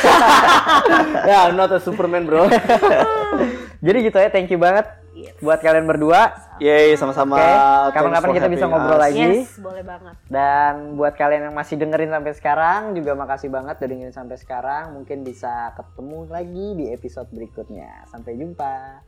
ya, I'm not a Superman, bro. Jadi gitu ya, thank you banget Yes. buat kalian berdua. Yeay, sama-sama. Oke, Thanks kapan-kapan kita bisa ngobrol us. lagi. Yes, boleh banget. Dan buat kalian yang masih dengerin sampai sekarang juga makasih banget udah dengerin sampai sekarang. Mungkin bisa ketemu lagi di episode berikutnya. Sampai jumpa.